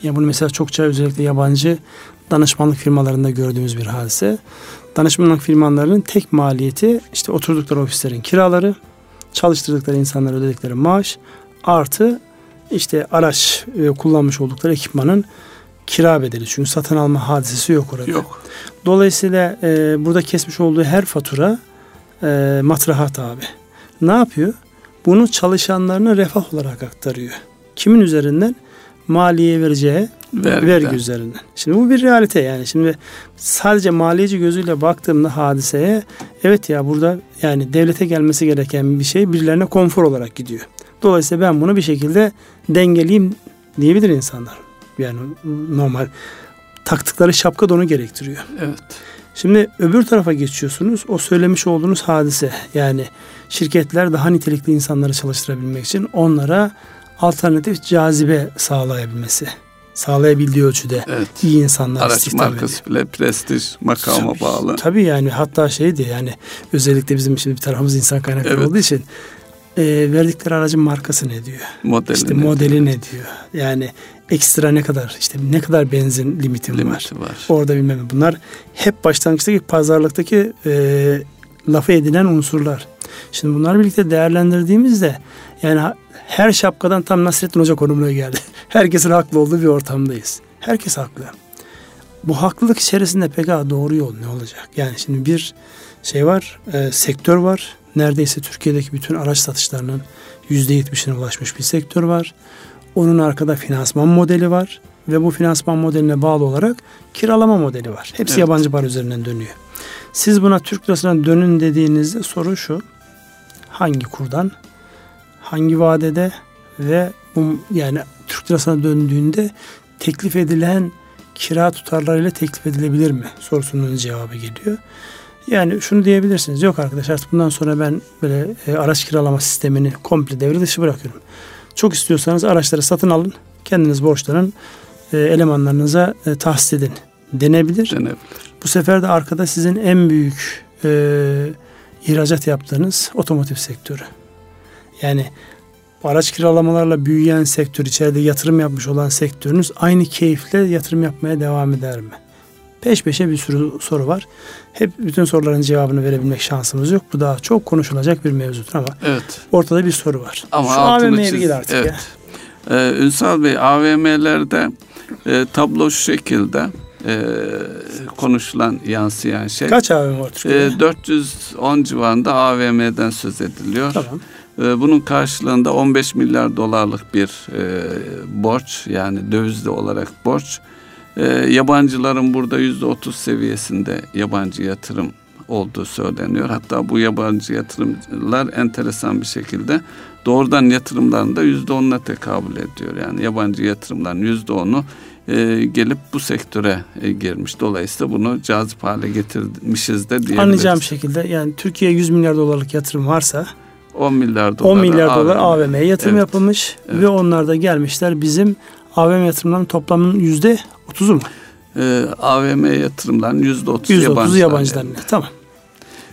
Yani bunu mesela çokça özellikle yabancı danışmanlık firmalarında gördüğümüz bir hadise. Danışmanlık firmalarının tek maliyeti işte oturdukları ofislerin kiraları, çalıştırdıkları insanlara ödedikleri maaş artı işte araç e, kullanmış oldukları ekipmanın kira bedeli. Çünkü satın alma hadisesi yok orada. Yok. Dolayısıyla e, burada kesmiş olduğu her fatura e, matrahat abi. Ne yapıyor? Bunu çalışanlarına refah olarak aktarıyor. Kimin üzerinden? Maliye vereceği Vergiden. vergi üzerinden. Şimdi bu bir realite yani. Şimdi sadece maliyeci gözüyle baktığımda hadiseye evet ya burada yani devlete gelmesi gereken bir şey birilerine konfor olarak gidiyor. Dolayısıyla ben bunu bir şekilde dengeleyeyim diyebilir insanlar. Yani normal taktıkları şapka da onu gerektiriyor. Evet. Şimdi öbür tarafa geçiyorsunuz. O söylemiş olduğunuz hadise yani şirketler daha nitelikli insanları çalıştırabilmek için onlara alternatif cazibe sağlayabilmesi. Sağlayabildiği ölçüde Evet. iyi insanlar Araç markası bile prestij makama Tabii, bağlı. Tabii yani hatta şeydi yani özellikle bizim şimdi bir tarafımız insan kaynakları Evet. olduğu için e, verdikleri aracın markası ne diyor? Modeli İşte modeli ne diyor? Yani ekstra ne kadar işte ne kadar benzin limitim var? limiti var. Orada bilmem ne. bunlar hep başlangıçtaki pazarlıktaki e, lafı edilen unsurlar. Şimdi bunları birlikte değerlendirdiğimizde yani her şapkadan tam Nasrettin Hoca konumuna geldi. Herkesin haklı olduğu bir ortamdayız. Herkes haklı. Bu haklılık içerisinde peki doğru yol ne olacak? Yani şimdi bir şey var, e, sektör var. Neredeyse Türkiye'deki bütün araç satışlarının %70'ine ulaşmış bir sektör var. Onun arkada finansman modeli var ve bu finansman modeline bağlı olarak kiralama modeli var. Hepsi Evet. yabancı para üzerinden dönüyor. Siz buna Türk lirasına dönün dediğinizde soru şu. Hangi kurdan, hangi vadede ve bu yani Türk lirasına döndüğünde teklif edilen kira tutarlarıyla teklif edilebilir mi sorusunun cevabı geliyor. Yani şunu diyebilirsiniz. Yok arkadaş artık bundan sonra ben böyle e, araç kiralama sistemini komple devre dışı bırakıyorum. Çok istiyorsanız araçları satın alın. Kendiniz borçlanın. E, elemanlarınıza e, tahsis edin denebilir. Denebilir. Bu sefer de arkada sizin en büyük e, ihracat yaptığınız otomotiv sektörü. Yani araç kiralamalarla büyüyen sektör, içeride yatırım yapmış olan sektörünüz aynı keyifle yatırım yapmaya devam eder mi? Peş peşe bir sürü soru var. Hep bütün soruların cevabını verebilmek şansımız yok. Bu daha çok konuşulacak bir mevzudur ama Evet. ortada bir soru var. Ama Şu AVM'ye çiz- artık evet. ya. Ee, Ünsal Bey AVM'lerde e, tablo şu şekilde e, konuşulan yansıyan şey. Kaç AVM var Türkiye'de? E, 410 civarında AVM'den söz ediliyor. tamam. E, bunun karşılığında 15 milyar dolarlık bir e, borç yani dövizli olarak borç. E, yabancıların burada %30 seviyesinde yabancı yatırım olduğu söyleniyor. Hatta bu yabancı yatırımcılar enteresan bir şekilde doğrudan yatırımların da %10'una tekabül ediyor. Yani yabancı yatırımların %10'u e, gelip bu sektöre e, girmiş. Dolayısıyla bunu cazip hale getirmişiz de diyebiliriz. Anlayacağım şekilde yani Türkiye 100 milyar dolarlık yatırım varsa 10 milyar dolar. 10 milyar dolar AVM'ye yatırım Evet. yapılmış Evet. ve onlar da gelmişler bizim AVM yatırımlarının toplamının yüzde 30'u mu? Ee, AVM yatırımların yüzde otuz Yüzde yabancılar. 30'u yabancıların. Tamam.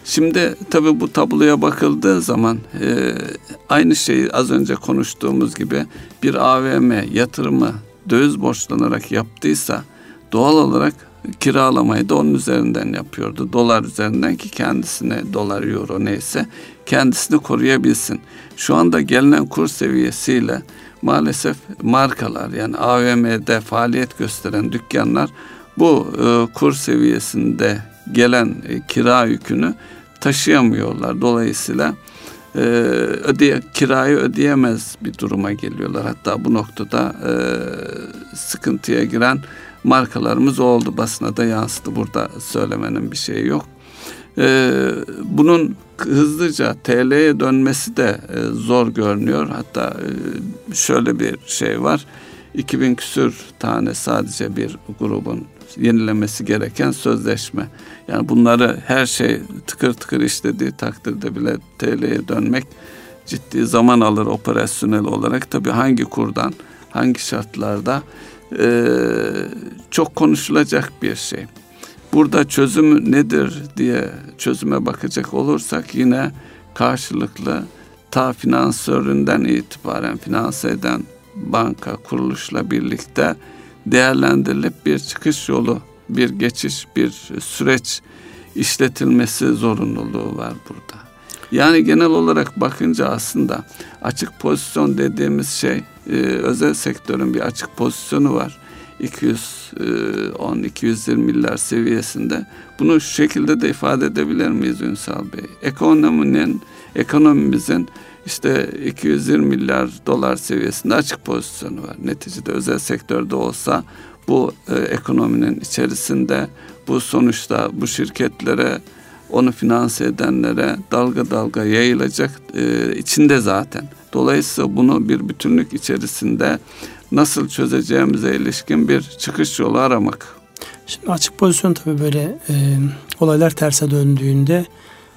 Şimdi tabii bu tabloya bakıldığı zaman e, aynı şeyi az önce konuştuğumuz gibi bir AVM yatırımı döviz borçlanarak yaptıysa doğal olarak kiralamayı da onun üzerinden yapıyordu. Dolar üzerinden ki kendisine dolar euro neyse kendisini koruyabilsin. Şu anda gelinen kur seviyesiyle maalesef markalar yani AVM'de faaliyet gösteren dükkanlar bu e, kur seviyesinde gelen e, kira yükünü taşıyamıyorlar. Dolayısıyla e, ödeye, kirayı ödeyemez bir duruma geliyorlar. Hatta bu noktada e, sıkıntıya giren markalarımız oldu. Basına da yansıdı. Burada söylemenin bir şeyi yok. E, bunun hızlıca TL'ye dönmesi de e, zor görünüyor. Hatta e, şöyle bir şey var. 2000 küsür tane sadece bir grubun yenilemesi gereken sözleşme. Yani bunları her şey tıkır tıkır işlediği takdirde bile TL'ye dönmek ciddi zaman alır operasyonel olarak. Tabii hangi kurdan, hangi şartlarda e, çok konuşulacak bir şey. Burada çözüm nedir diye çözüme bakacak olursak yine karşılıklı ta finansöründen itibaren finanse eden banka kuruluşla birlikte değerlendirilip bir çıkış yolu, bir geçiş, bir süreç işletilmesi zorunluluğu var burada. Yani genel olarak bakınca aslında açık pozisyon dediğimiz şey e, özel sektörün bir açık pozisyonu var. 210-220 milyar seviyesinde. Bunu şu şekilde de ifade edebilir miyiz Ünsal Bey? Ekonominin, ekonomimizin işte 220 milyar dolar seviyesinde açık pozisyonu var. Neticede özel sektörde olsa bu e, ekonominin içerisinde bu sonuçta bu şirketlere onu finanse edenlere dalga dalga yayılacak e, içinde zaten. Dolayısıyla bunu bir bütünlük içerisinde nasıl çözeceğimize ilişkin bir çıkış yolu aramak. Şimdi açık pozisyon tabii böyle e, olaylar terse döndüğünde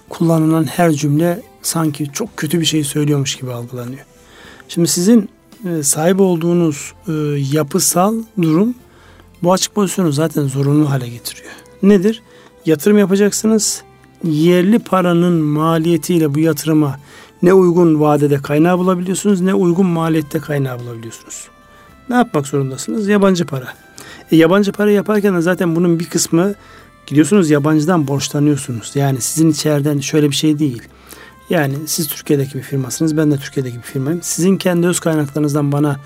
kullanılan her cümle sanki çok kötü bir şey söylüyormuş gibi algılanıyor. Şimdi sizin e, sahip olduğunuz e, yapısal durum bu açık pozisyonu zaten zorunlu hale getiriyor. Nedir? Yatırım yapacaksınız. Yerli paranın maliyetiyle bu yatırıma ne uygun vadede kaynağı bulabiliyorsunuz ne uygun maliyette kaynağı bulabiliyorsunuz. Ne yapmak zorundasınız? Yabancı para. E, yabancı para yaparken de zaten bunun bir kısmı gidiyorsunuz yabancıdan borçlanıyorsunuz. Yani sizin içeriden şöyle bir şey değil. Yani siz Türkiye'deki bir firmasınız, ben de Türkiye'deki bir firmayım. Sizin kendi öz kaynaklarınızdan bana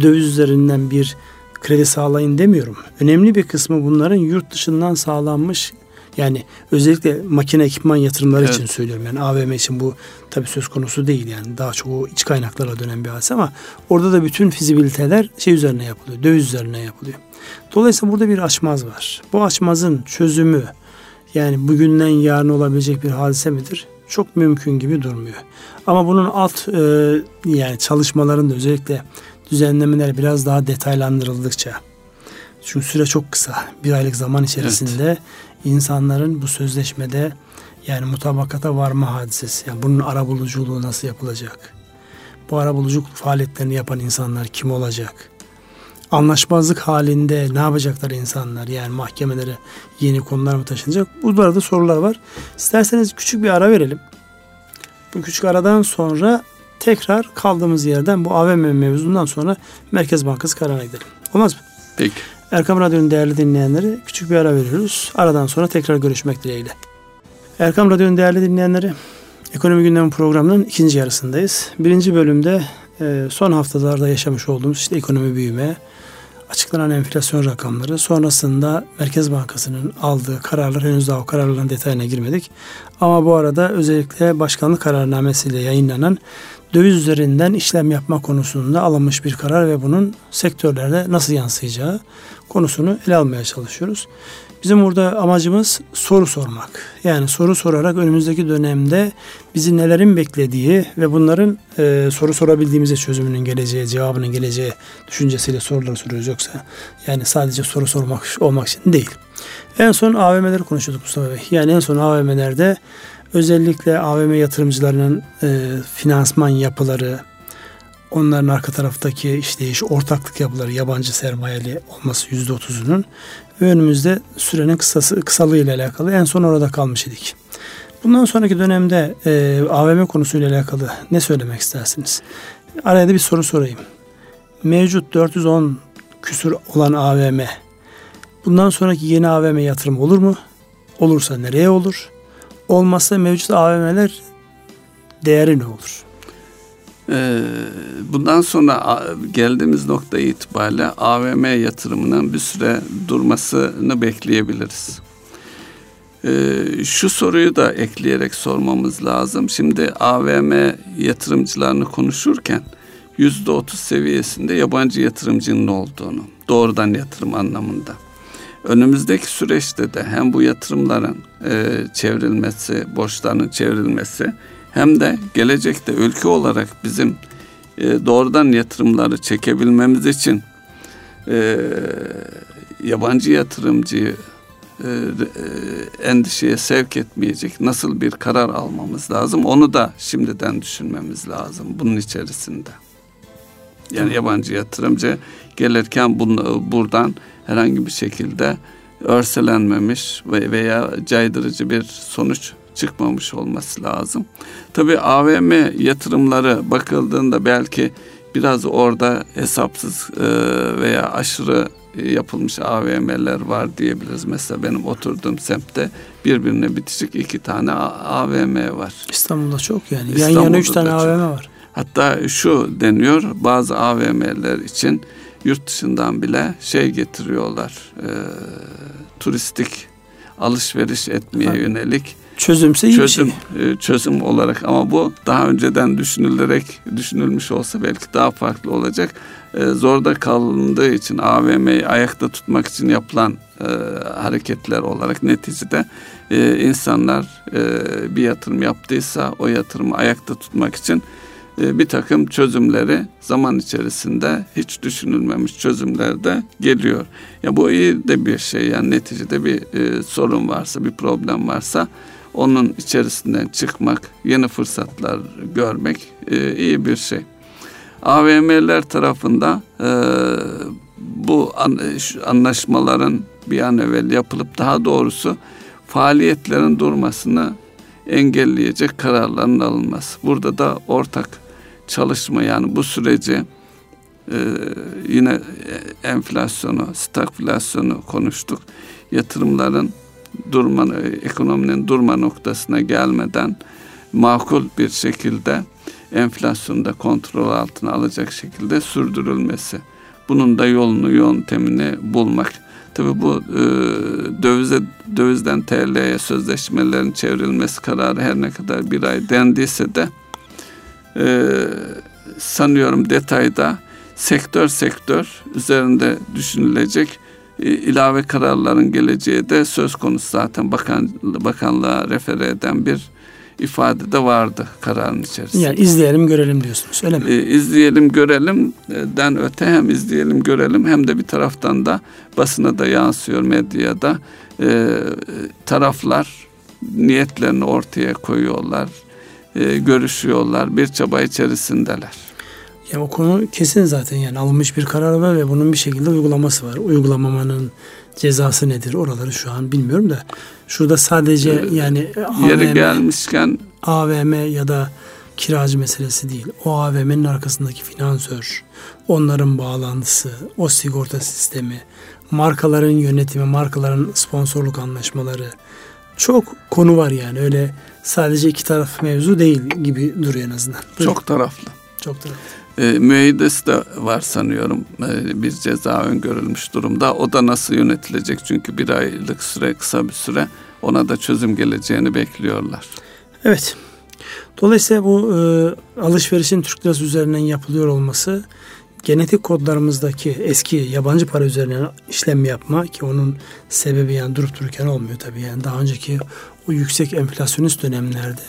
döviz üzerinden bir kredi sağlayın demiyorum. Önemli bir kısmı bunların yurt dışından sağlanmış yani özellikle makine ekipman yatırımları evet. için söylüyorum. Yani AVM için bu tabii söz konusu değil yani. Daha çok o iç kaynaklara dönen bir hadise ama orada da bütün fizibiliteler şey üzerine yapılıyor. Döviz üzerine yapılıyor. Dolayısıyla burada bir açmaz var. Bu açmazın çözümü yani bugünden yarın olabilecek bir hadise midir? Çok mümkün gibi durmuyor. Ama bunun alt e, yani çalışmalarında özellikle düzenlemeler biraz daha detaylandırıldıkça çünkü süre çok kısa. Bir aylık zaman içerisinde evet. İnsanların bu sözleşmede yani mutabakata varma hadisesi. Yani bunun arabuluculuğu nasıl yapılacak? Bu arabuluculuk faaliyetlerini yapan insanlar kim olacak? Anlaşmazlık halinde ne yapacaklar insanlar? Yani mahkemelere yeni konular mı taşınacak? Burada da sorular var. İsterseniz küçük bir ara verelim. Bu küçük aradan sonra tekrar kaldığımız yerden bu AVM mevzundan sonra Merkez Bankası kararına gidelim. Olmaz mı? Peki. Erkam Radyo'nun değerli dinleyenleri küçük bir ara veriyoruz. Aradan sonra tekrar görüşmek dileğiyle. Erkam Radyo'nun değerli dinleyenleri Ekonomi Gündemi programının ikinci yarısındayız. Birinci bölümde e, son haftalarda yaşamış olduğumuz işte ekonomi büyüme, açıklanan enflasyon rakamları, sonrasında Merkez Bankası'nın aldığı kararlar henüz daha o kararların detayına girmedik. Ama bu arada özellikle başkanlık kararnamesiyle yayınlanan döviz üzerinden işlem yapma konusunda alınmış bir karar ve bunun sektörlerde nasıl yansıyacağı konusunu ele almaya çalışıyoruz. Bizim burada amacımız soru sormak. Yani soru sorarak önümüzdeki dönemde bizi nelerin beklediği ve bunların e, soru sorabildiğimizde çözümünün geleceği, cevabının geleceği düşüncesiyle soruları soruyoruz. Yoksa yani sadece soru sormak olmak için değil. En son AVM'leri konuşuyorduk Mustafa Bey. Yani en son AVM'lerde özellikle AVM yatırımcılarının e, finansman yapıları, onların arka taraftaki işleyiş, ortaklık yapıları yabancı sermayeli olması yüzde otuzunun önümüzde sürenin kısası, kısalığı ile alakalı en son orada kalmış idik. Bundan sonraki dönemde e, AVM konusuyla alakalı ne söylemek istersiniz? Araya da bir soru sorayım. Mevcut 410 küsur olan AVM bundan sonraki yeni AVM yatırım olur mu? Olursa nereye olur? Olmazsa mevcut AVM'ler değeri ne olur? Ee, bundan sonra geldiğimiz nokta itibariyle AVM yatırımının bir süre durmasını bekleyebiliriz. Ee, şu soruyu da ekleyerek sormamız lazım. Şimdi AVM yatırımcılarını konuşurken yüzde otuz seviyesinde yabancı yatırımcının olduğunu, doğrudan yatırım anlamında. Önümüzdeki süreçte de hem bu yatırımların e, çevrilmesi, borçlarının çevrilmesi hem de gelecekte ülke olarak bizim e, doğrudan yatırımları çekebilmemiz için e, yabancı yatırımcıyı e, e, endişeye sevk etmeyecek nasıl bir karar almamız lazım onu da şimdiden düşünmemiz lazım bunun içerisinde. Yani yabancı yatırımcı gelirken bunu, buradan herhangi bir şekilde örselenmemiş veya caydırıcı bir sonuç çıkmamış olması lazım. Tabi AVM yatırımları bakıldığında belki biraz orada hesapsız e, veya aşırı yapılmış AVM'ler var diyebiliriz. Mesela benim oturduğum semtte birbirine bitişik iki tane AVM var. İstanbul'da çok yani. İstanbul'da Yan yana üç tane AVM var. Hatta şu deniyor bazı AVM'ler için yurt dışından bile şey getiriyorlar. E, turistik alışveriş etmeye evet. yönelik çözümse iyi çözüm, bir şey. E, çözüm olarak ama bu daha önceden düşünülerek düşünülmüş olsa belki daha farklı olacak. E, zorda kalındığı için AVM'yi ayakta tutmak için yapılan e, hareketler olarak neticede insanlar bir yatırım yaptıysa o yatırımı ayakta tutmak için bir takım çözümleri zaman içerisinde hiç düşünülmemiş çözümler de geliyor. Ya bu iyi de bir şey yani neticede bir e, sorun varsa bir problem varsa onun içerisinden çıkmak, yeni fırsatlar görmek e, iyi bir şey. AVM'ler tarafında e, bu an, anlaşmaların bir an evvel yapılıp daha doğrusu faaliyetlerin durmasını engelleyecek kararların alınması. Burada da ortak çalışma yani bu süreci e, yine enflasyonu, stagflasyonu konuştuk. Yatırımların durma, ekonominin durma noktasına gelmeden makul bir şekilde enflasyonu da kontrol altına alacak şekilde sürdürülmesi. Bunun da yolunu, yöntemini bulmak. Tabi bu e, dövize dövizden TL'ye sözleşmelerin çevrilmesi kararı her ne kadar bir ay dendiyse de e, sanıyorum detayda sektör sektör üzerinde düşünülecek e, ilave kararların geleceği de söz konusu zaten bakan bakanlığa refere eden bir ifade de vardı kararın içerisinde. Yani izleyelim görelim diyorsunuz öyle mi? E, izleyelim görelimden öte hem izleyelim görelim hem de bir taraftan da basına da yansıyor medyada e, taraflar niyetlerini ortaya koyuyorlar, e, görüşüyorlar, bir çaba içerisindeler. Ya o konu kesin zaten yani alınmış bir karar var ve bunun bir şekilde uygulaması var. Uygulamamanın cezası nedir oraları şu an bilmiyorum da şurada sadece ee, yani yeri AVM, gelmişken AVM ya da kiracı meselesi değil. O AVM'nin arkasındaki finansör, onların bağlantısı, o sigorta sistemi, markaların yönetimi, markaların sponsorluk anlaşmaları çok konu var yani. Öyle sadece iki taraf mevzu değil gibi duruyor en azından. Buyurun. Çok taraflı. Çok taraflı. E, müeyyidesi de var sanıyorum e, bir ceza öngörülmüş durumda. O da nasıl yönetilecek çünkü bir aylık süre kısa bir süre ona da çözüm geleceğini bekliyorlar. Evet. Dolayısıyla bu e, alışverişin Türk lirası üzerinden yapılıyor olması genetik kodlarımızdaki eski yabancı para üzerinden işlem yapma ki onun sebebi yani durup dururken olmuyor tabii yani daha önceki o yüksek enflasyonist dönemlerde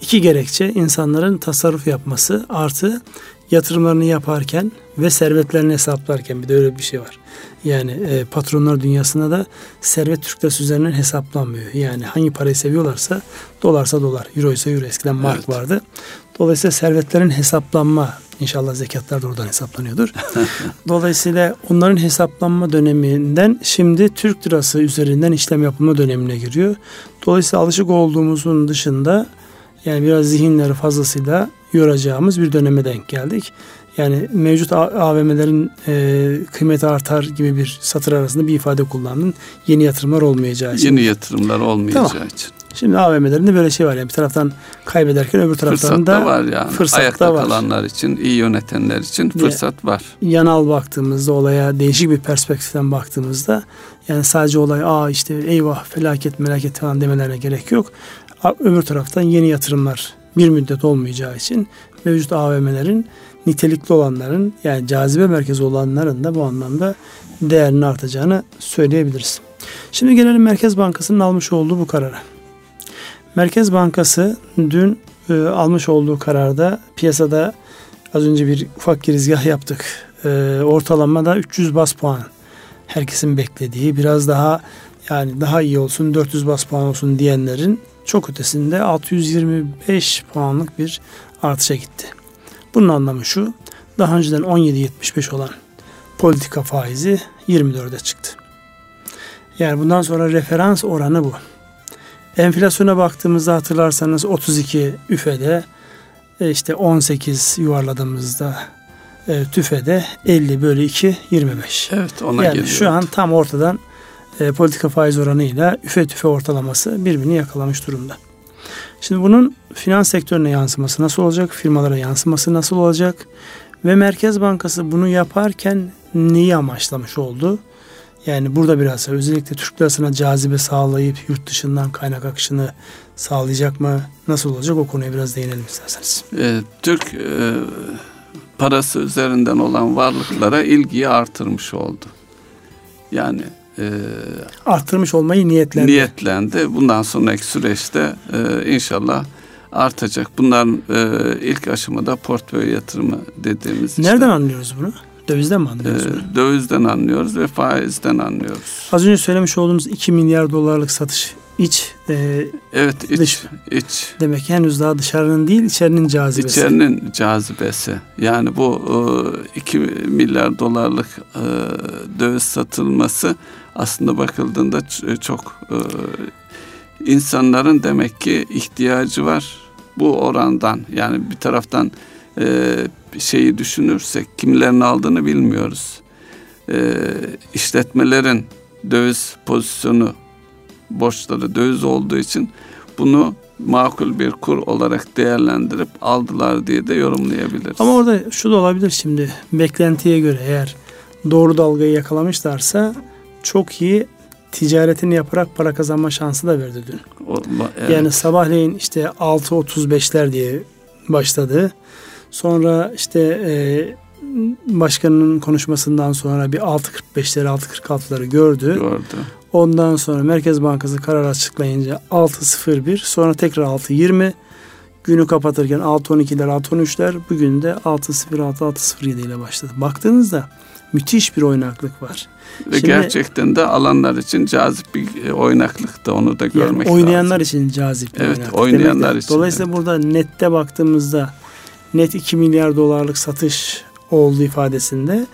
iki gerekçe insanların tasarruf yapması artı yatırımlarını yaparken ve servetlerini hesaplarken bir de öyle bir şey var. Yani e, patronlar dünyasında da servet Türk lirası üzerinden hesaplanmıyor. Yani hangi parayı seviyorlarsa dolarsa dolar, euro ise euro eskiden mark evet. vardı. Dolayısıyla servetlerin hesaplanma inşallah zekatlar da oradan hesaplanıyordur. Dolayısıyla onların hesaplanma döneminden şimdi Türk lirası üzerinden işlem yapılma dönemine giriyor. Dolayısıyla alışık olduğumuzun dışında yani biraz zihinleri fazlasıyla yoracağımız bir döneme denk geldik. Yani mevcut AVM'lerin e, kıymeti artar gibi bir satır arasında bir ifade kullandın. Yeni yatırımlar olmayacağı için. Yeni yatırımlar olmayacağı tamam. için. Şimdi AVM'lerinde böyle şey var yani bir taraftan kaybederken öbür taraftan fırsat da, var yani. Fırsat Ayakta da var. kalanlar için, iyi yönetenler için fırsat ya, var. Yanal baktığımızda olaya değişik bir perspektiften baktığımızda yani sadece olay aa işte eyvah felaket melaket falan demelerine gerek yok. Öbür taraftan yeni yatırımlar bir müddet olmayacağı için mevcut AVM'lerin nitelikli olanların yani cazibe merkezi olanların da bu anlamda değerinin artacağını söyleyebiliriz. Şimdi gelelim Merkez Bankası'nın almış olduğu bu karara. Merkez Bankası dün e, almış olduğu kararda piyasada az önce bir ufak girizgah yaptık. E, ortalamada 300 bas puan herkesin beklediği biraz daha yani daha iyi olsun 400 bas puan olsun diyenlerin çok ötesinde 625 puanlık bir artışa gitti. Bunun anlamı şu. Daha önceden 17.75 olan politika faizi 24'e çıktı. Yani bundan sonra referans oranı bu. Enflasyona baktığımızda hatırlarsanız 32 üfede e, işte 18 yuvarladığımızda e, tüfede 50 bölü 2 25. Evet ona yani geliyor. şu an tam ortadan e, politika faiz oranıyla üfe tüfe ortalaması birbirini yakalamış durumda. Şimdi bunun finans sektörüne yansıması nasıl olacak? Firmalara yansıması nasıl olacak? Ve Merkez Bankası bunu yaparken neyi amaçlamış oldu? Yani burada biraz özellikle Türk lirasına cazibe sağlayıp yurt dışından kaynak akışını sağlayacak mı? Nasıl olacak? O konuya biraz değinelim isterseniz. E, Türk e, parası üzerinden olan varlıklara ilgiyi artırmış oldu. Yani e, arttırmış olmayı niyetlendi. Niyetlendi. Bundan sonraki süreçte e, inşallah artacak. Bunların e, ilk aşamada portföy yatırımı dediğimiz. Nereden işte, anlıyoruz bunu? Dövizden mi anlıyoruz? E, dövizden anlıyoruz ve faizden anlıyoruz. Az önce söylemiş olduğumuz 2 milyar dolarlık satış iç e, evet iç, dış, iç demek henüz daha dışarının değil içerinin cazibesi. İçerinin cazibesi. Yani bu e, 2 milyar dolarlık e, döviz satılması aslında bakıldığında çok e, insanların demek ki ihtiyacı var bu orandan. Yani bir taraftan e, şeyi düşünürsek kimlerin aldığını bilmiyoruz. E, işletmelerin döviz pozisyonu borçları döviz olduğu için bunu makul bir kur olarak değerlendirip aldılar diye de yorumlayabiliriz. Ama orada şu da olabilir şimdi beklentiye göre eğer doğru dalgayı yakalamışlarsa çok iyi ticaretini yaparak para kazanma şansı da verdi dün. O, evet. Yani sabahleyin işte 6.35'ler diye başladı. Sonra işte e, başkanın konuşmasından sonra bir 6.45'leri 6.46'ları gördü. Gördü. Ondan sonra Merkez Bankası karar açıklayınca 6.01 sonra tekrar 6.20 günü kapatırken 6.12'ler 6.13'ler bugün de 6.06 6.07 ile başladı. Baktığınızda müthiş bir oynaklık var. Ve Şimdi, gerçekten de alanlar için cazip bir e, oynaklık da onu da görmek yani oynayanlar lazım. için cazip bir evet, oynaklık. oynayanlar için. Dolayısıyla evet. burada nette baktığımızda net 2 milyar dolarlık satış olduğu ifadesinde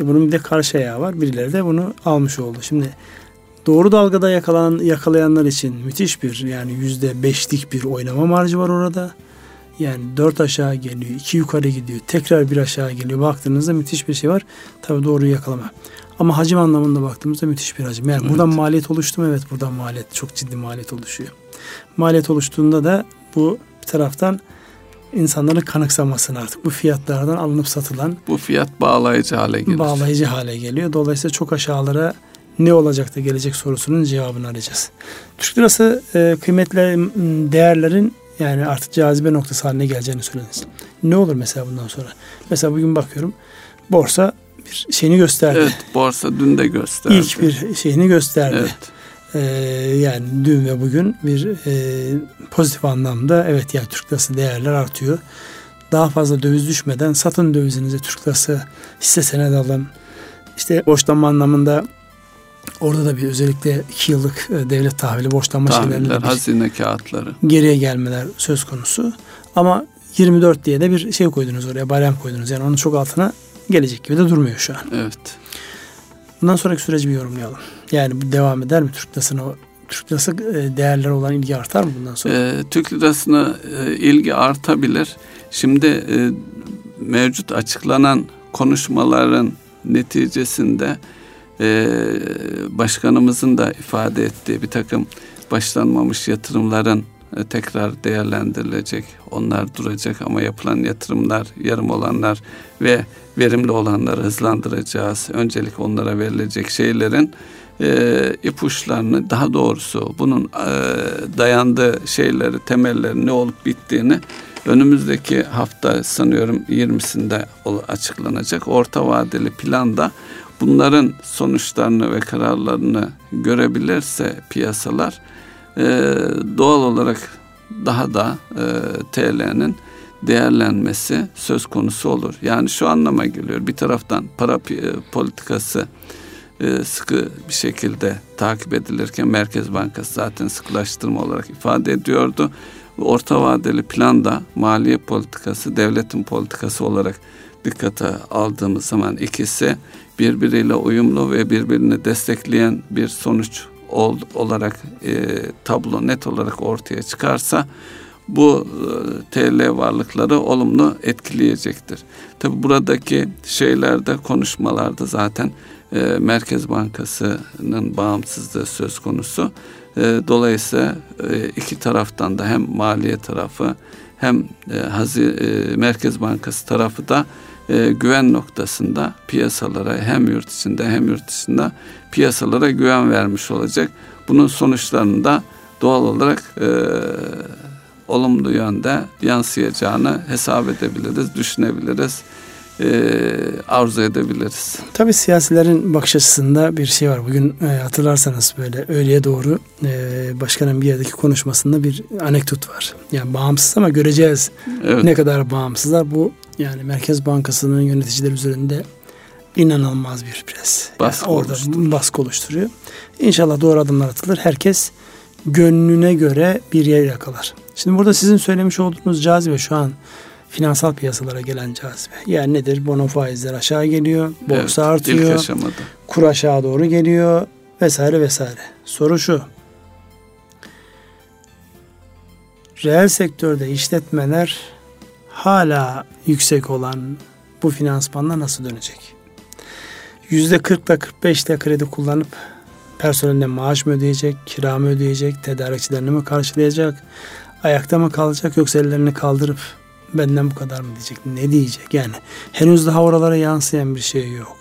e bunun bir de karşı ayağı var. Birileri de bunu almış oldu. Şimdi doğru dalgada yakalan, yakalayanlar için müthiş bir yani yüzde beşlik bir oynama marjı var orada. Yani dört aşağı geliyor, iki yukarı gidiyor, tekrar bir aşağı geliyor. Baktığınızda müthiş bir şey var. Tabi doğru yakalama. Ama hacim anlamında baktığımızda müthiş bir hacim. Yani evet. buradan maliyet oluştu mu? Evet buradan maliyet, çok ciddi maliyet oluşuyor. Maliyet oluştuğunda da bu bir taraftan insanların kanıksamasını artık bu fiyatlardan alınıp satılan bu fiyat bağlayıcı hale geliyor. Bağlayıcı hale geliyor. Dolayısıyla çok aşağılara ne olacak da gelecek sorusunun cevabını arayacağız. Türk lirası e, kıymetli değerlerin yani artık cazibe noktası haline geleceğini söylediniz. Ne olur mesela bundan sonra? Mesela bugün bakıyorum borsa bir şeyini gösterdi. Evet borsa dün de gösterdi. İlk bir şeyini gösterdi. Evet. Ee, yani dün ve bugün bir e, pozitif anlamda evet yani Türk lirası değerler artıyor. Daha fazla döviz düşmeden satın dövizinizi Türk lirası hisse senedi alın. İşte borçlanma anlamında Orada da bir özellikle iki yıllık e, devlet tahvili borçlanma şeylerinde hazine kağıtları. Geriye gelmeler söz konusu. Ama 24 diye de bir şey koydunuz oraya, barem koydunuz. Yani onun çok altına gelecek gibi de durmuyor şu an. Evet. Bundan sonraki süreci bir yorumlayalım. Yani bu devam eder mi Türk lirasına? Türk lirası e, değerler olan ilgi artar mı bundan sonra? E, Türk lirasına e, ilgi artabilir. Şimdi e, mevcut açıklanan konuşmaların neticesinde e, başkanımızın da ifade ettiği bir takım başlanmamış yatırımların tekrar değerlendirilecek. Onlar duracak ama yapılan yatırımlar, yarım olanlar ve verimli olanları hızlandıracağız. Öncelik onlara verilecek şeylerin e, ipuçlarını daha doğrusu bunun e, dayandığı şeyleri, temelleri ne olup bittiğini önümüzdeki hafta sanıyorum 20'sinde açıklanacak. Orta vadeli planda bunların sonuçlarını ve kararlarını görebilirse piyasalar e, doğal olarak daha da e, TL'nin değerlenmesi söz konusu olur. Yani şu anlama geliyor. Bir taraftan para politikası e, sıkı bir şekilde takip edilirken Merkez Bankası zaten sıkılaştırma olarak ifade ediyordu. Orta vadeli planda maliye politikası devletin politikası olarak dikkate aldığımız zaman ikisi birbiriyle uyumlu ve birbirini destekleyen bir sonuç ol, olarak e, tablo net olarak ortaya çıkarsa bu e, TL varlıkları olumlu etkileyecektir. Tabi buradaki şeylerde konuşmalarda zaten e, Merkez Bankası'nın bağımsızlığı söz konusu. E, dolayısıyla e, iki taraftan da hem maliye tarafı hem e, Hazi, e, Merkez Bankası tarafı da e, güven noktasında piyasalara hem yurt içinde hem yurt dışında piyasalara güven vermiş olacak. Bunun sonuçlarını da doğal olarak e, olumlu yönde yansıyacağını hesap edebiliriz, düşünebiliriz e, arzu edebiliriz. Tabi siyasilerin bakış açısında bir şey var. Bugün e, hatırlarsanız böyle öğleye doğru e, başkanın bir yerdeki konuşmasında bir anekdot var. Yani bağımsız ama göreceğiz evet. ne kadar bağımsızlar. Bu yani Merkez Bankası'nın yöneticiler üzerinde inanılmaz bir pres. Baskı yani orada oluşturuyor. baskı oluşturuyor. İnşallah doğru adımlar atılır. Herkes gönlüne göre bir yer yakalar. Şimdi burada sizin söylemiş olduğunuz cazibe şu an finansal piyasalara gelen cazibe. Yani nedir? Bono faizler aşağı geliyor, borsa evet, artıyor, kur aşağı doğru geliyor vesaire vesaire. Soru şu. Reel sektörde işletmeler hala yüksek olan bu finansmanla nasıl dönecek? Yüzde 40'la 45'le kredi kullanıp personeline maaş mı ödeyecek, kira mı ödeyecek, tedarikçilerini mi karşılayacak, ayakta mı kalacak yoksa ellerini kaldırıp benden bu kadar mı diyecek, ne diyecek yani henüz daha oralara yansıyan bir şey yok.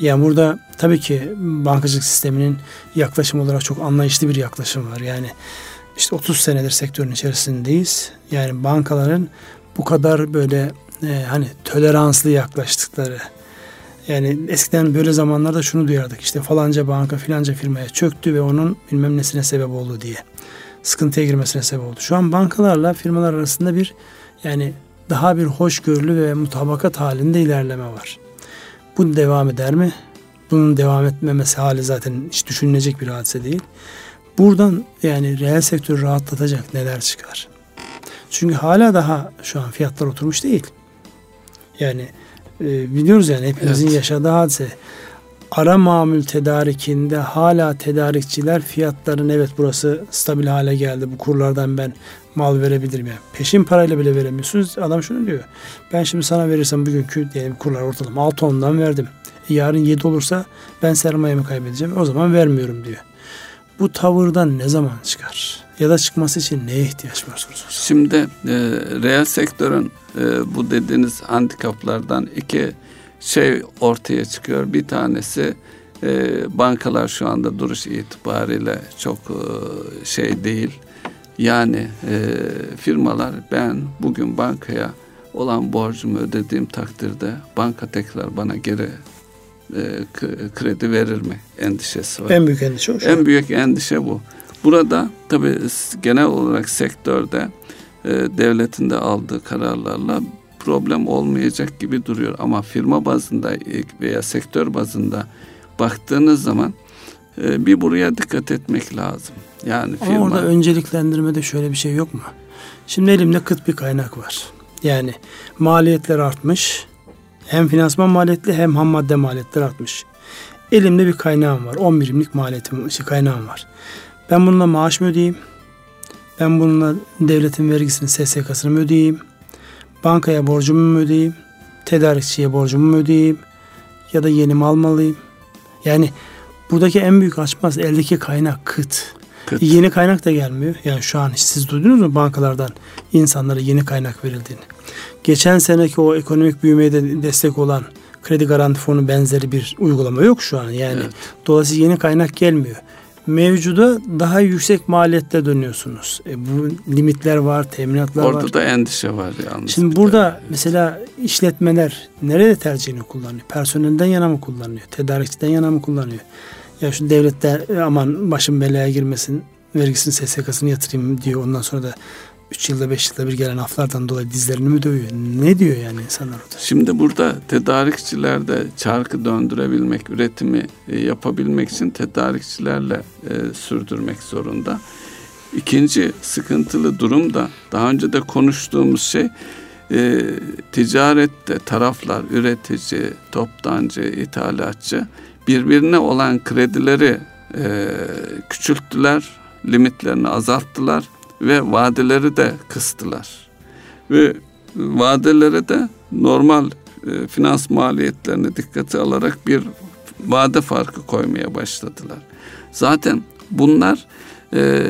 Yani burada tabii ki bankacılık sisteminin yaklaşım olarak çok anlayışlı bir yaklaşım var. Yani işte 30 senedir sektörün içerisindeyiz. Yani bankaların bu kadar böyle e, hani toleranslı yaklaştıkları yani eskiden böyle zamanlarda şunu duyardık işte falanca banka filanca firmaya çöktü ve onun bilmem nesine sebep oldu diye. Sıkıntıya girmesine sebep oldu. Şu an bankalarla firmalar arasında bir yani daha bir hoşgörülü ve mutabakat halinde ilerleme var. Bu devam eder mi? Bunun devam etmemesi hali zaten hiç düşünülecek bir hadise değil. Buradan yani reel sektörü rahatlatacak neler çıkar? Çünkü hala daha şu an fiyatlar oturmuş değil. Yani e, biliyoruz yani hepimizin evet. yaşadığı hadise. Ara mamül tedarikinde hala tedarikçiler fiyatların evet burası stabil hale geldi. Bu kurlardan ben mal verebilirim yani. Peşin parayla bile veremiyorsunuz. Adam şunu diyor. Ben şimdi sana verirsem bugünkü diyelim kurlar ortalama 6 ondan verdim. Yarın 7 olursa ben sermayemi kaybedeceğim. O zaman vermiyorum diyor. Bu tavırdan ne zaman çıkar? Ya da çıkması için neye ihtiyaç var sorusu? Şimdi e, reel sektörün e, bu dediğiniz handikaplardan iki şey ortaya çıkıyor. Bir tanesi e, bankalar şu anda duruş itibariyle çok e, şey değil. Yani e, firmalar ben bugün bankaya olan borcumu ödediğim takdirde banka tekrar bana geri e, kredi verir mi endişesi var. En büyük endişe o. Şu en büyük endişe bu. Burada tabii genel olarak sektörde e, devletin de aldığı kararlarla problem olmayacak gibi duruyor. Ama firma bazında veya sektör bazında baktığınız zaman e, bir buraya dikkat etmek lazım. Yani firma... Ama orada önceliklendirmede şöyle bir şey yok mu? Şimdi elimde kıt bir kaynak var. Yani maliyetler artmış. Hem finansman maliyetli hem ham madde maliyetleri artmış. Elimde bir kaynağım var. 10 birimlik maliyetim, şey, kaynağım var. Ben bununla maaş mı ödeyeyim? Ben bununla devletin vergisini, SSK'sını mı ödeyeyim? Bankaya borcumu mu ödeyeyim? Tedarikçiye borcumu mu ödeyeyim? Ya da yeni mi almalıyım? Yani buradaki en büyük açmaz eldeki kaynak kıt. kıt. Yeni kaynak da gelmiyor. Yani şu an siz duydunuz mu bankalardan insanlara yeni kaynak verildiğini? Geçen seneki o ekonomik büyümeye de destek olan kredi garanti fonu benzeri bir uygulama yok şu an. Yani evet. dolayısıyla yeni kaynak gelmiyor mevcuda daha yüksek maliyette dönüyorsunuz. E, bu limitler var, teminatlar Orada var. Orada da endişe var yalnız. Şimdi burada mesela işletmeler nerede tercihini kullanıyor? Personelden yana mı kullanıyor? Tedarikçiden yana mı kullanıyor? Ya şu devletler aman başım belaya girmesin vergisini SSK'sını yatırayım diyor. Ondan sonra da 3 yılda 5 yılda bir gelen aflardan dolayı dizlerini mi dövüyor? Ne diyor yani insanlar orada? Şimdi burada tedarikçilerde çarkı döndürebilmek, üretimi e, yapabilmek için tedarikçilerle e, sürdürmek zorunda. İkinci sıkıntılı durum da daha önce de konuştuğumuz şey e, ticarette taraflar üretici, toptancı, ithalatçı birbirine olan kredileri e, küçülttüler, limitlerini azalttılar ve vadeleri de kıstılar. Ve vadelere de normal e, finans maliyetlerini dikkate alarak bir vade farkı koymaya başladılar. Zaten bunlar e,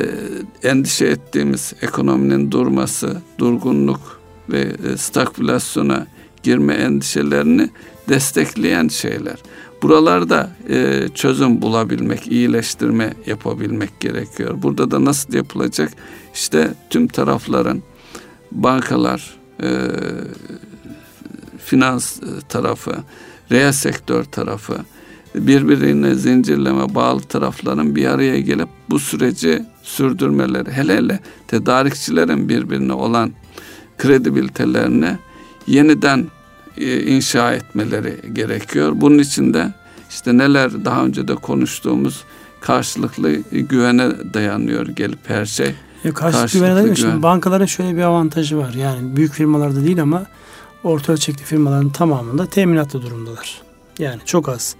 endişe ettiğimiz ekonominin durması, durgunluk ve e, stagflasyona girme endişelerini destekleyen şeyler. Buralarda e, çözüm bulabilmek, iyileştirme yapabilmek gerekiyor. Burada da nasıl yapılacak? İşte tüm tarafların, bankalar, e, finans tarafı, reel sektör tarafı, birbirine zincirleme bağlı tarafların bir araya gelip bu süreci sürdürmeleri, hele hele tedarikçilerin birbirine olan kredibilitelerini yeniden inşa etmeleri gerekiyor. Bunun için de işte neler daha önce de konuştuğumuz karşılıklı güvene dayanıyor gelip her şey. E, karşılıklı güvene dayanıyor. Şimdi bankaların şöyle bir avantajı var. Yani büyük firmalarda değil ama orta ölçekli firmaların tamamında teminatlı durumdalar. Yani çok az.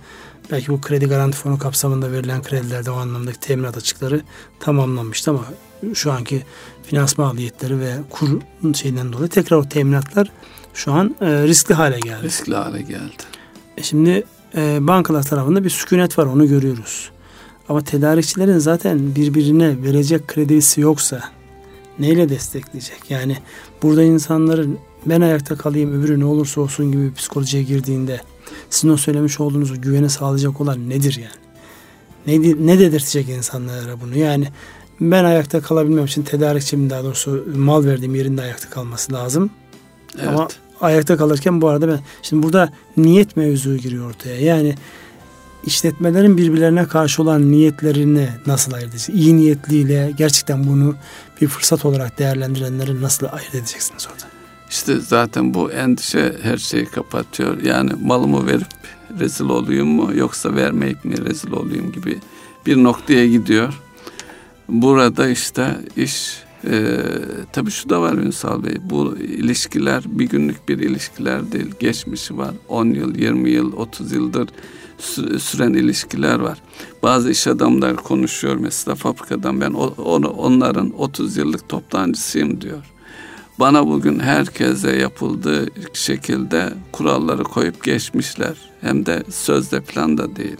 Belki bu kredi garanti fonu kapsamında verilen kredilerde o anlamdaki teminat açıkları tamamlanmıştı ama şu anki finans maliyetleri ve kur şeyinden dolayı tekrar o teminatlar şu an e, riskli hale geldi. Riskli hale geldi. E şimdi e, bankalar tarafında bir sükunet var onu görüyoruz. Ama tedarikçilerin zaten birbirine verecek kredisi yoksa neyle destekleyecek? Yani burada insanların ben ayakta kalayım öbürü ne olursa olsun gibi bir psikolojiye girdiğinde sizin o söylemiş olduğunuz güveni sağlayacak olan nedir yani? Ne, ne dedirtecek insanlara bunu? Yani ben ayakta kalabilmem için tedarikçimin daha doğrusu mal verdiğim yerinde ayakta kalması lazım. Evet. Ama ayakta kalırken bu arada ben şimdi burada niyet mevzu giriyor ortaya. Yani işletmelerin birbirlerine karşı olan niyetlerini nasıl ayırt edeceksiniz? İyi niyetliyle gerçekten bunu bir fırsat olarak değerlendirenleri nasıl ayırt edeceksiniz orada? İşte zaten bu endişe her şeyi kapatıyor. Yani malımı verip rezil olayım mu yoksa vermeyip mi rezil olayım gibi bir noktaya gidiyor. Burada işte iş e, tabii şu da var Ünsal Bey. Bu ilişkiler bir günlük bir ilişkiler değil. Geçmişi var. 10 yıl, 20 yıl, 30 yıldır süren ilişkiler var. Bazı iş adamlar konuşuyor mesela fabrikadan ben onu, onların 30 yıllık toptancısıyım diyor. Bana bugün herkese yapıldığı şekilde kuralları koyup geçmişler. Hem de sözde plan da değil.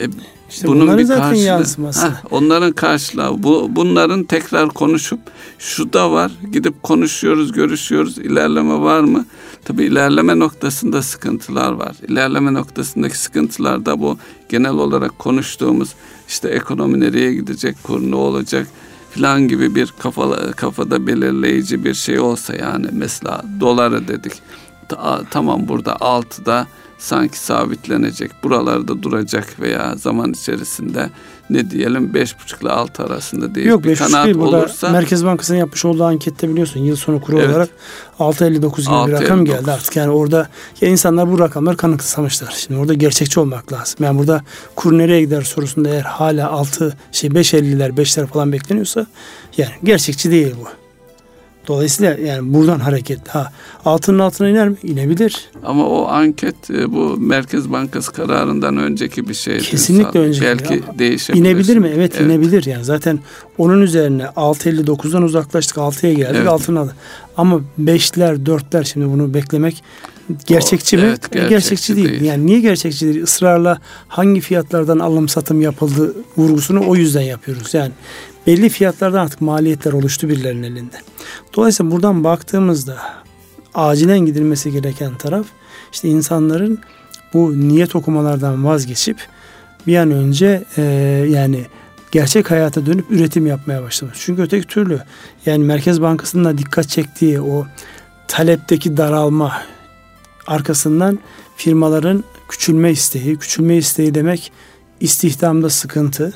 E, işte bunun bir zaten karşılığı, yansıması. Heh, onların karşılığı. Bu, bunların tekrar konuşup şu da var. Gidip konuşuyoruz, görüşüyoruz. İlerleme var mı? Tabii ilerleme noktasında sıkıntılar var. İlerleme noktasındaki sıkıntılar da bu genel olarak konuştuğumuz işte ekonomi nereye gidecek, kur ne olacak falan gibi bir kafa, kafada belirleyici bir şey olsa yani mesela doları dedik. Ta, tamam burada altıda sanki sabitlenecek, buralarda duracak veya zaman içerisinde ne diyelim beş buçukla altı arasında değil Yok, bir kanaat değil. Olursa. Merkez Bankası'nın yapmış olduğu ankette biliyorsun yıl sonu kuru evet. olarak 6.59 gibi bir rakam geldi artık. Yani orada ya insanlar bu rakamlar kanıksamışlar. Şimdi orada gerçekçi olmak lazım. Yani burada kur nereye gider sorusunda eğer hala 6 şey 5.50'ler 5'ler falan bekleniyorsa yani gerçekçi değil bu. Dolayısıyla yani buradan hareket ha altının altına iner mi? İnebilir. Ama o anket e, bu Merkez Bankası kararından önceki bir şey. Kesinlikle önceki. Belki değişebilir. İnebilir mi? Evet, evet inebilir yani. Zaten onun üzerine 6.59'dan uzaklaştık 6'ya geldik evet. altına. Ama 5'ler 4'ler şimdi bunu beklemek gerçekçi o, mi? Evet, gerçekçi, gerçekçi değil. değil. Yani niye gerçekçi değil? Israrla hangi fiyatlardan alım satım yapıldı vurgusunu o yüzden yapıyoruz. Yani belli fiyatlardan artık maliyetler oluştu birilerinin elinde. Dolayısıyla buradan baktığımızda acilen gidilmesi gereken taraf işte insanların bu niyet okumalardan vazgeçip bir an önce e, yani gerçek hayata dönüp üretim yapmaya başlamış. Çünkü öteki türlü yani Merkez Bankası'nın da dikkat çektiği o talepteki daralma arkasından firmaların küçülme isteği, küçülme isteği demek istihdamda sıkıntı,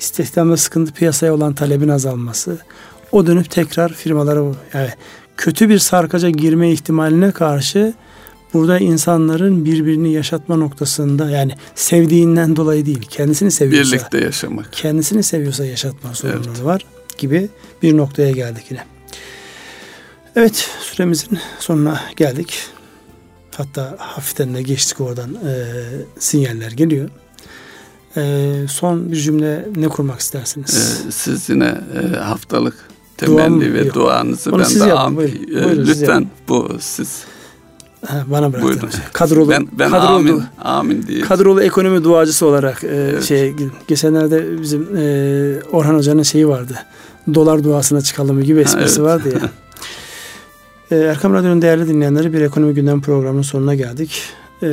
istihdamda sıkıntı piyasaya olan talebin azalması, o dönüp tekrar firmalara yani kötü bir sarkaca girme ihtimaline karşı burada insanların birbirini yaşatma noktasında yani sevdiğinden dolayı değil kendisini seviyorsa birlikte yaşamak kendisini seviyorsa yaşatma sorunları evet. var gibi bir noktaya geldik yine. Evet süremizin sonuna geldik. Hatta hafiften de geçtik oradan e, sinyaller geliyor. E, son bir cümle ne kurmak istersiniz? E, siz yine e, haftalık temenni ve duanızı Onu ben de am, buyurun, e, buyurun, lütfen bu siz Ha, bana bıraktınız. Kadrolu, ben, ben kadrolu, amin, amin diye. Kadrolu ekonomi duacısı olarak e, evet. şey geçenlerde bizim e, Orhan Hoca'nın şeyi vardı. Dolar duasına çıkalım gibi esprisi ha, evet. vardı ya. e, Erkam Radyo'nun değerli dinleyenleri bir ekonomi gündem programının sonuna geldik. E,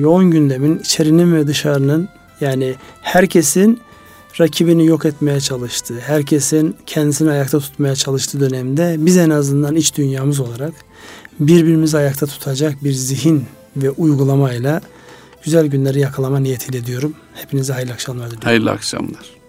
yoğun gündemin içerinin ve dışarının yani herkesin rakibini yok etmeye çalıştığı, herkesin kendisini ayakta tutmaya çalıştığı dönemde biz en azından iç dünyamız olarak birbirimizi ayakta tutacak bir zihin ve uygulamayla güzel günleri yakalama niyetiyle diyorum. Hepinize hayırlı akşamlar diliyorum. Hayırlı akşamlar.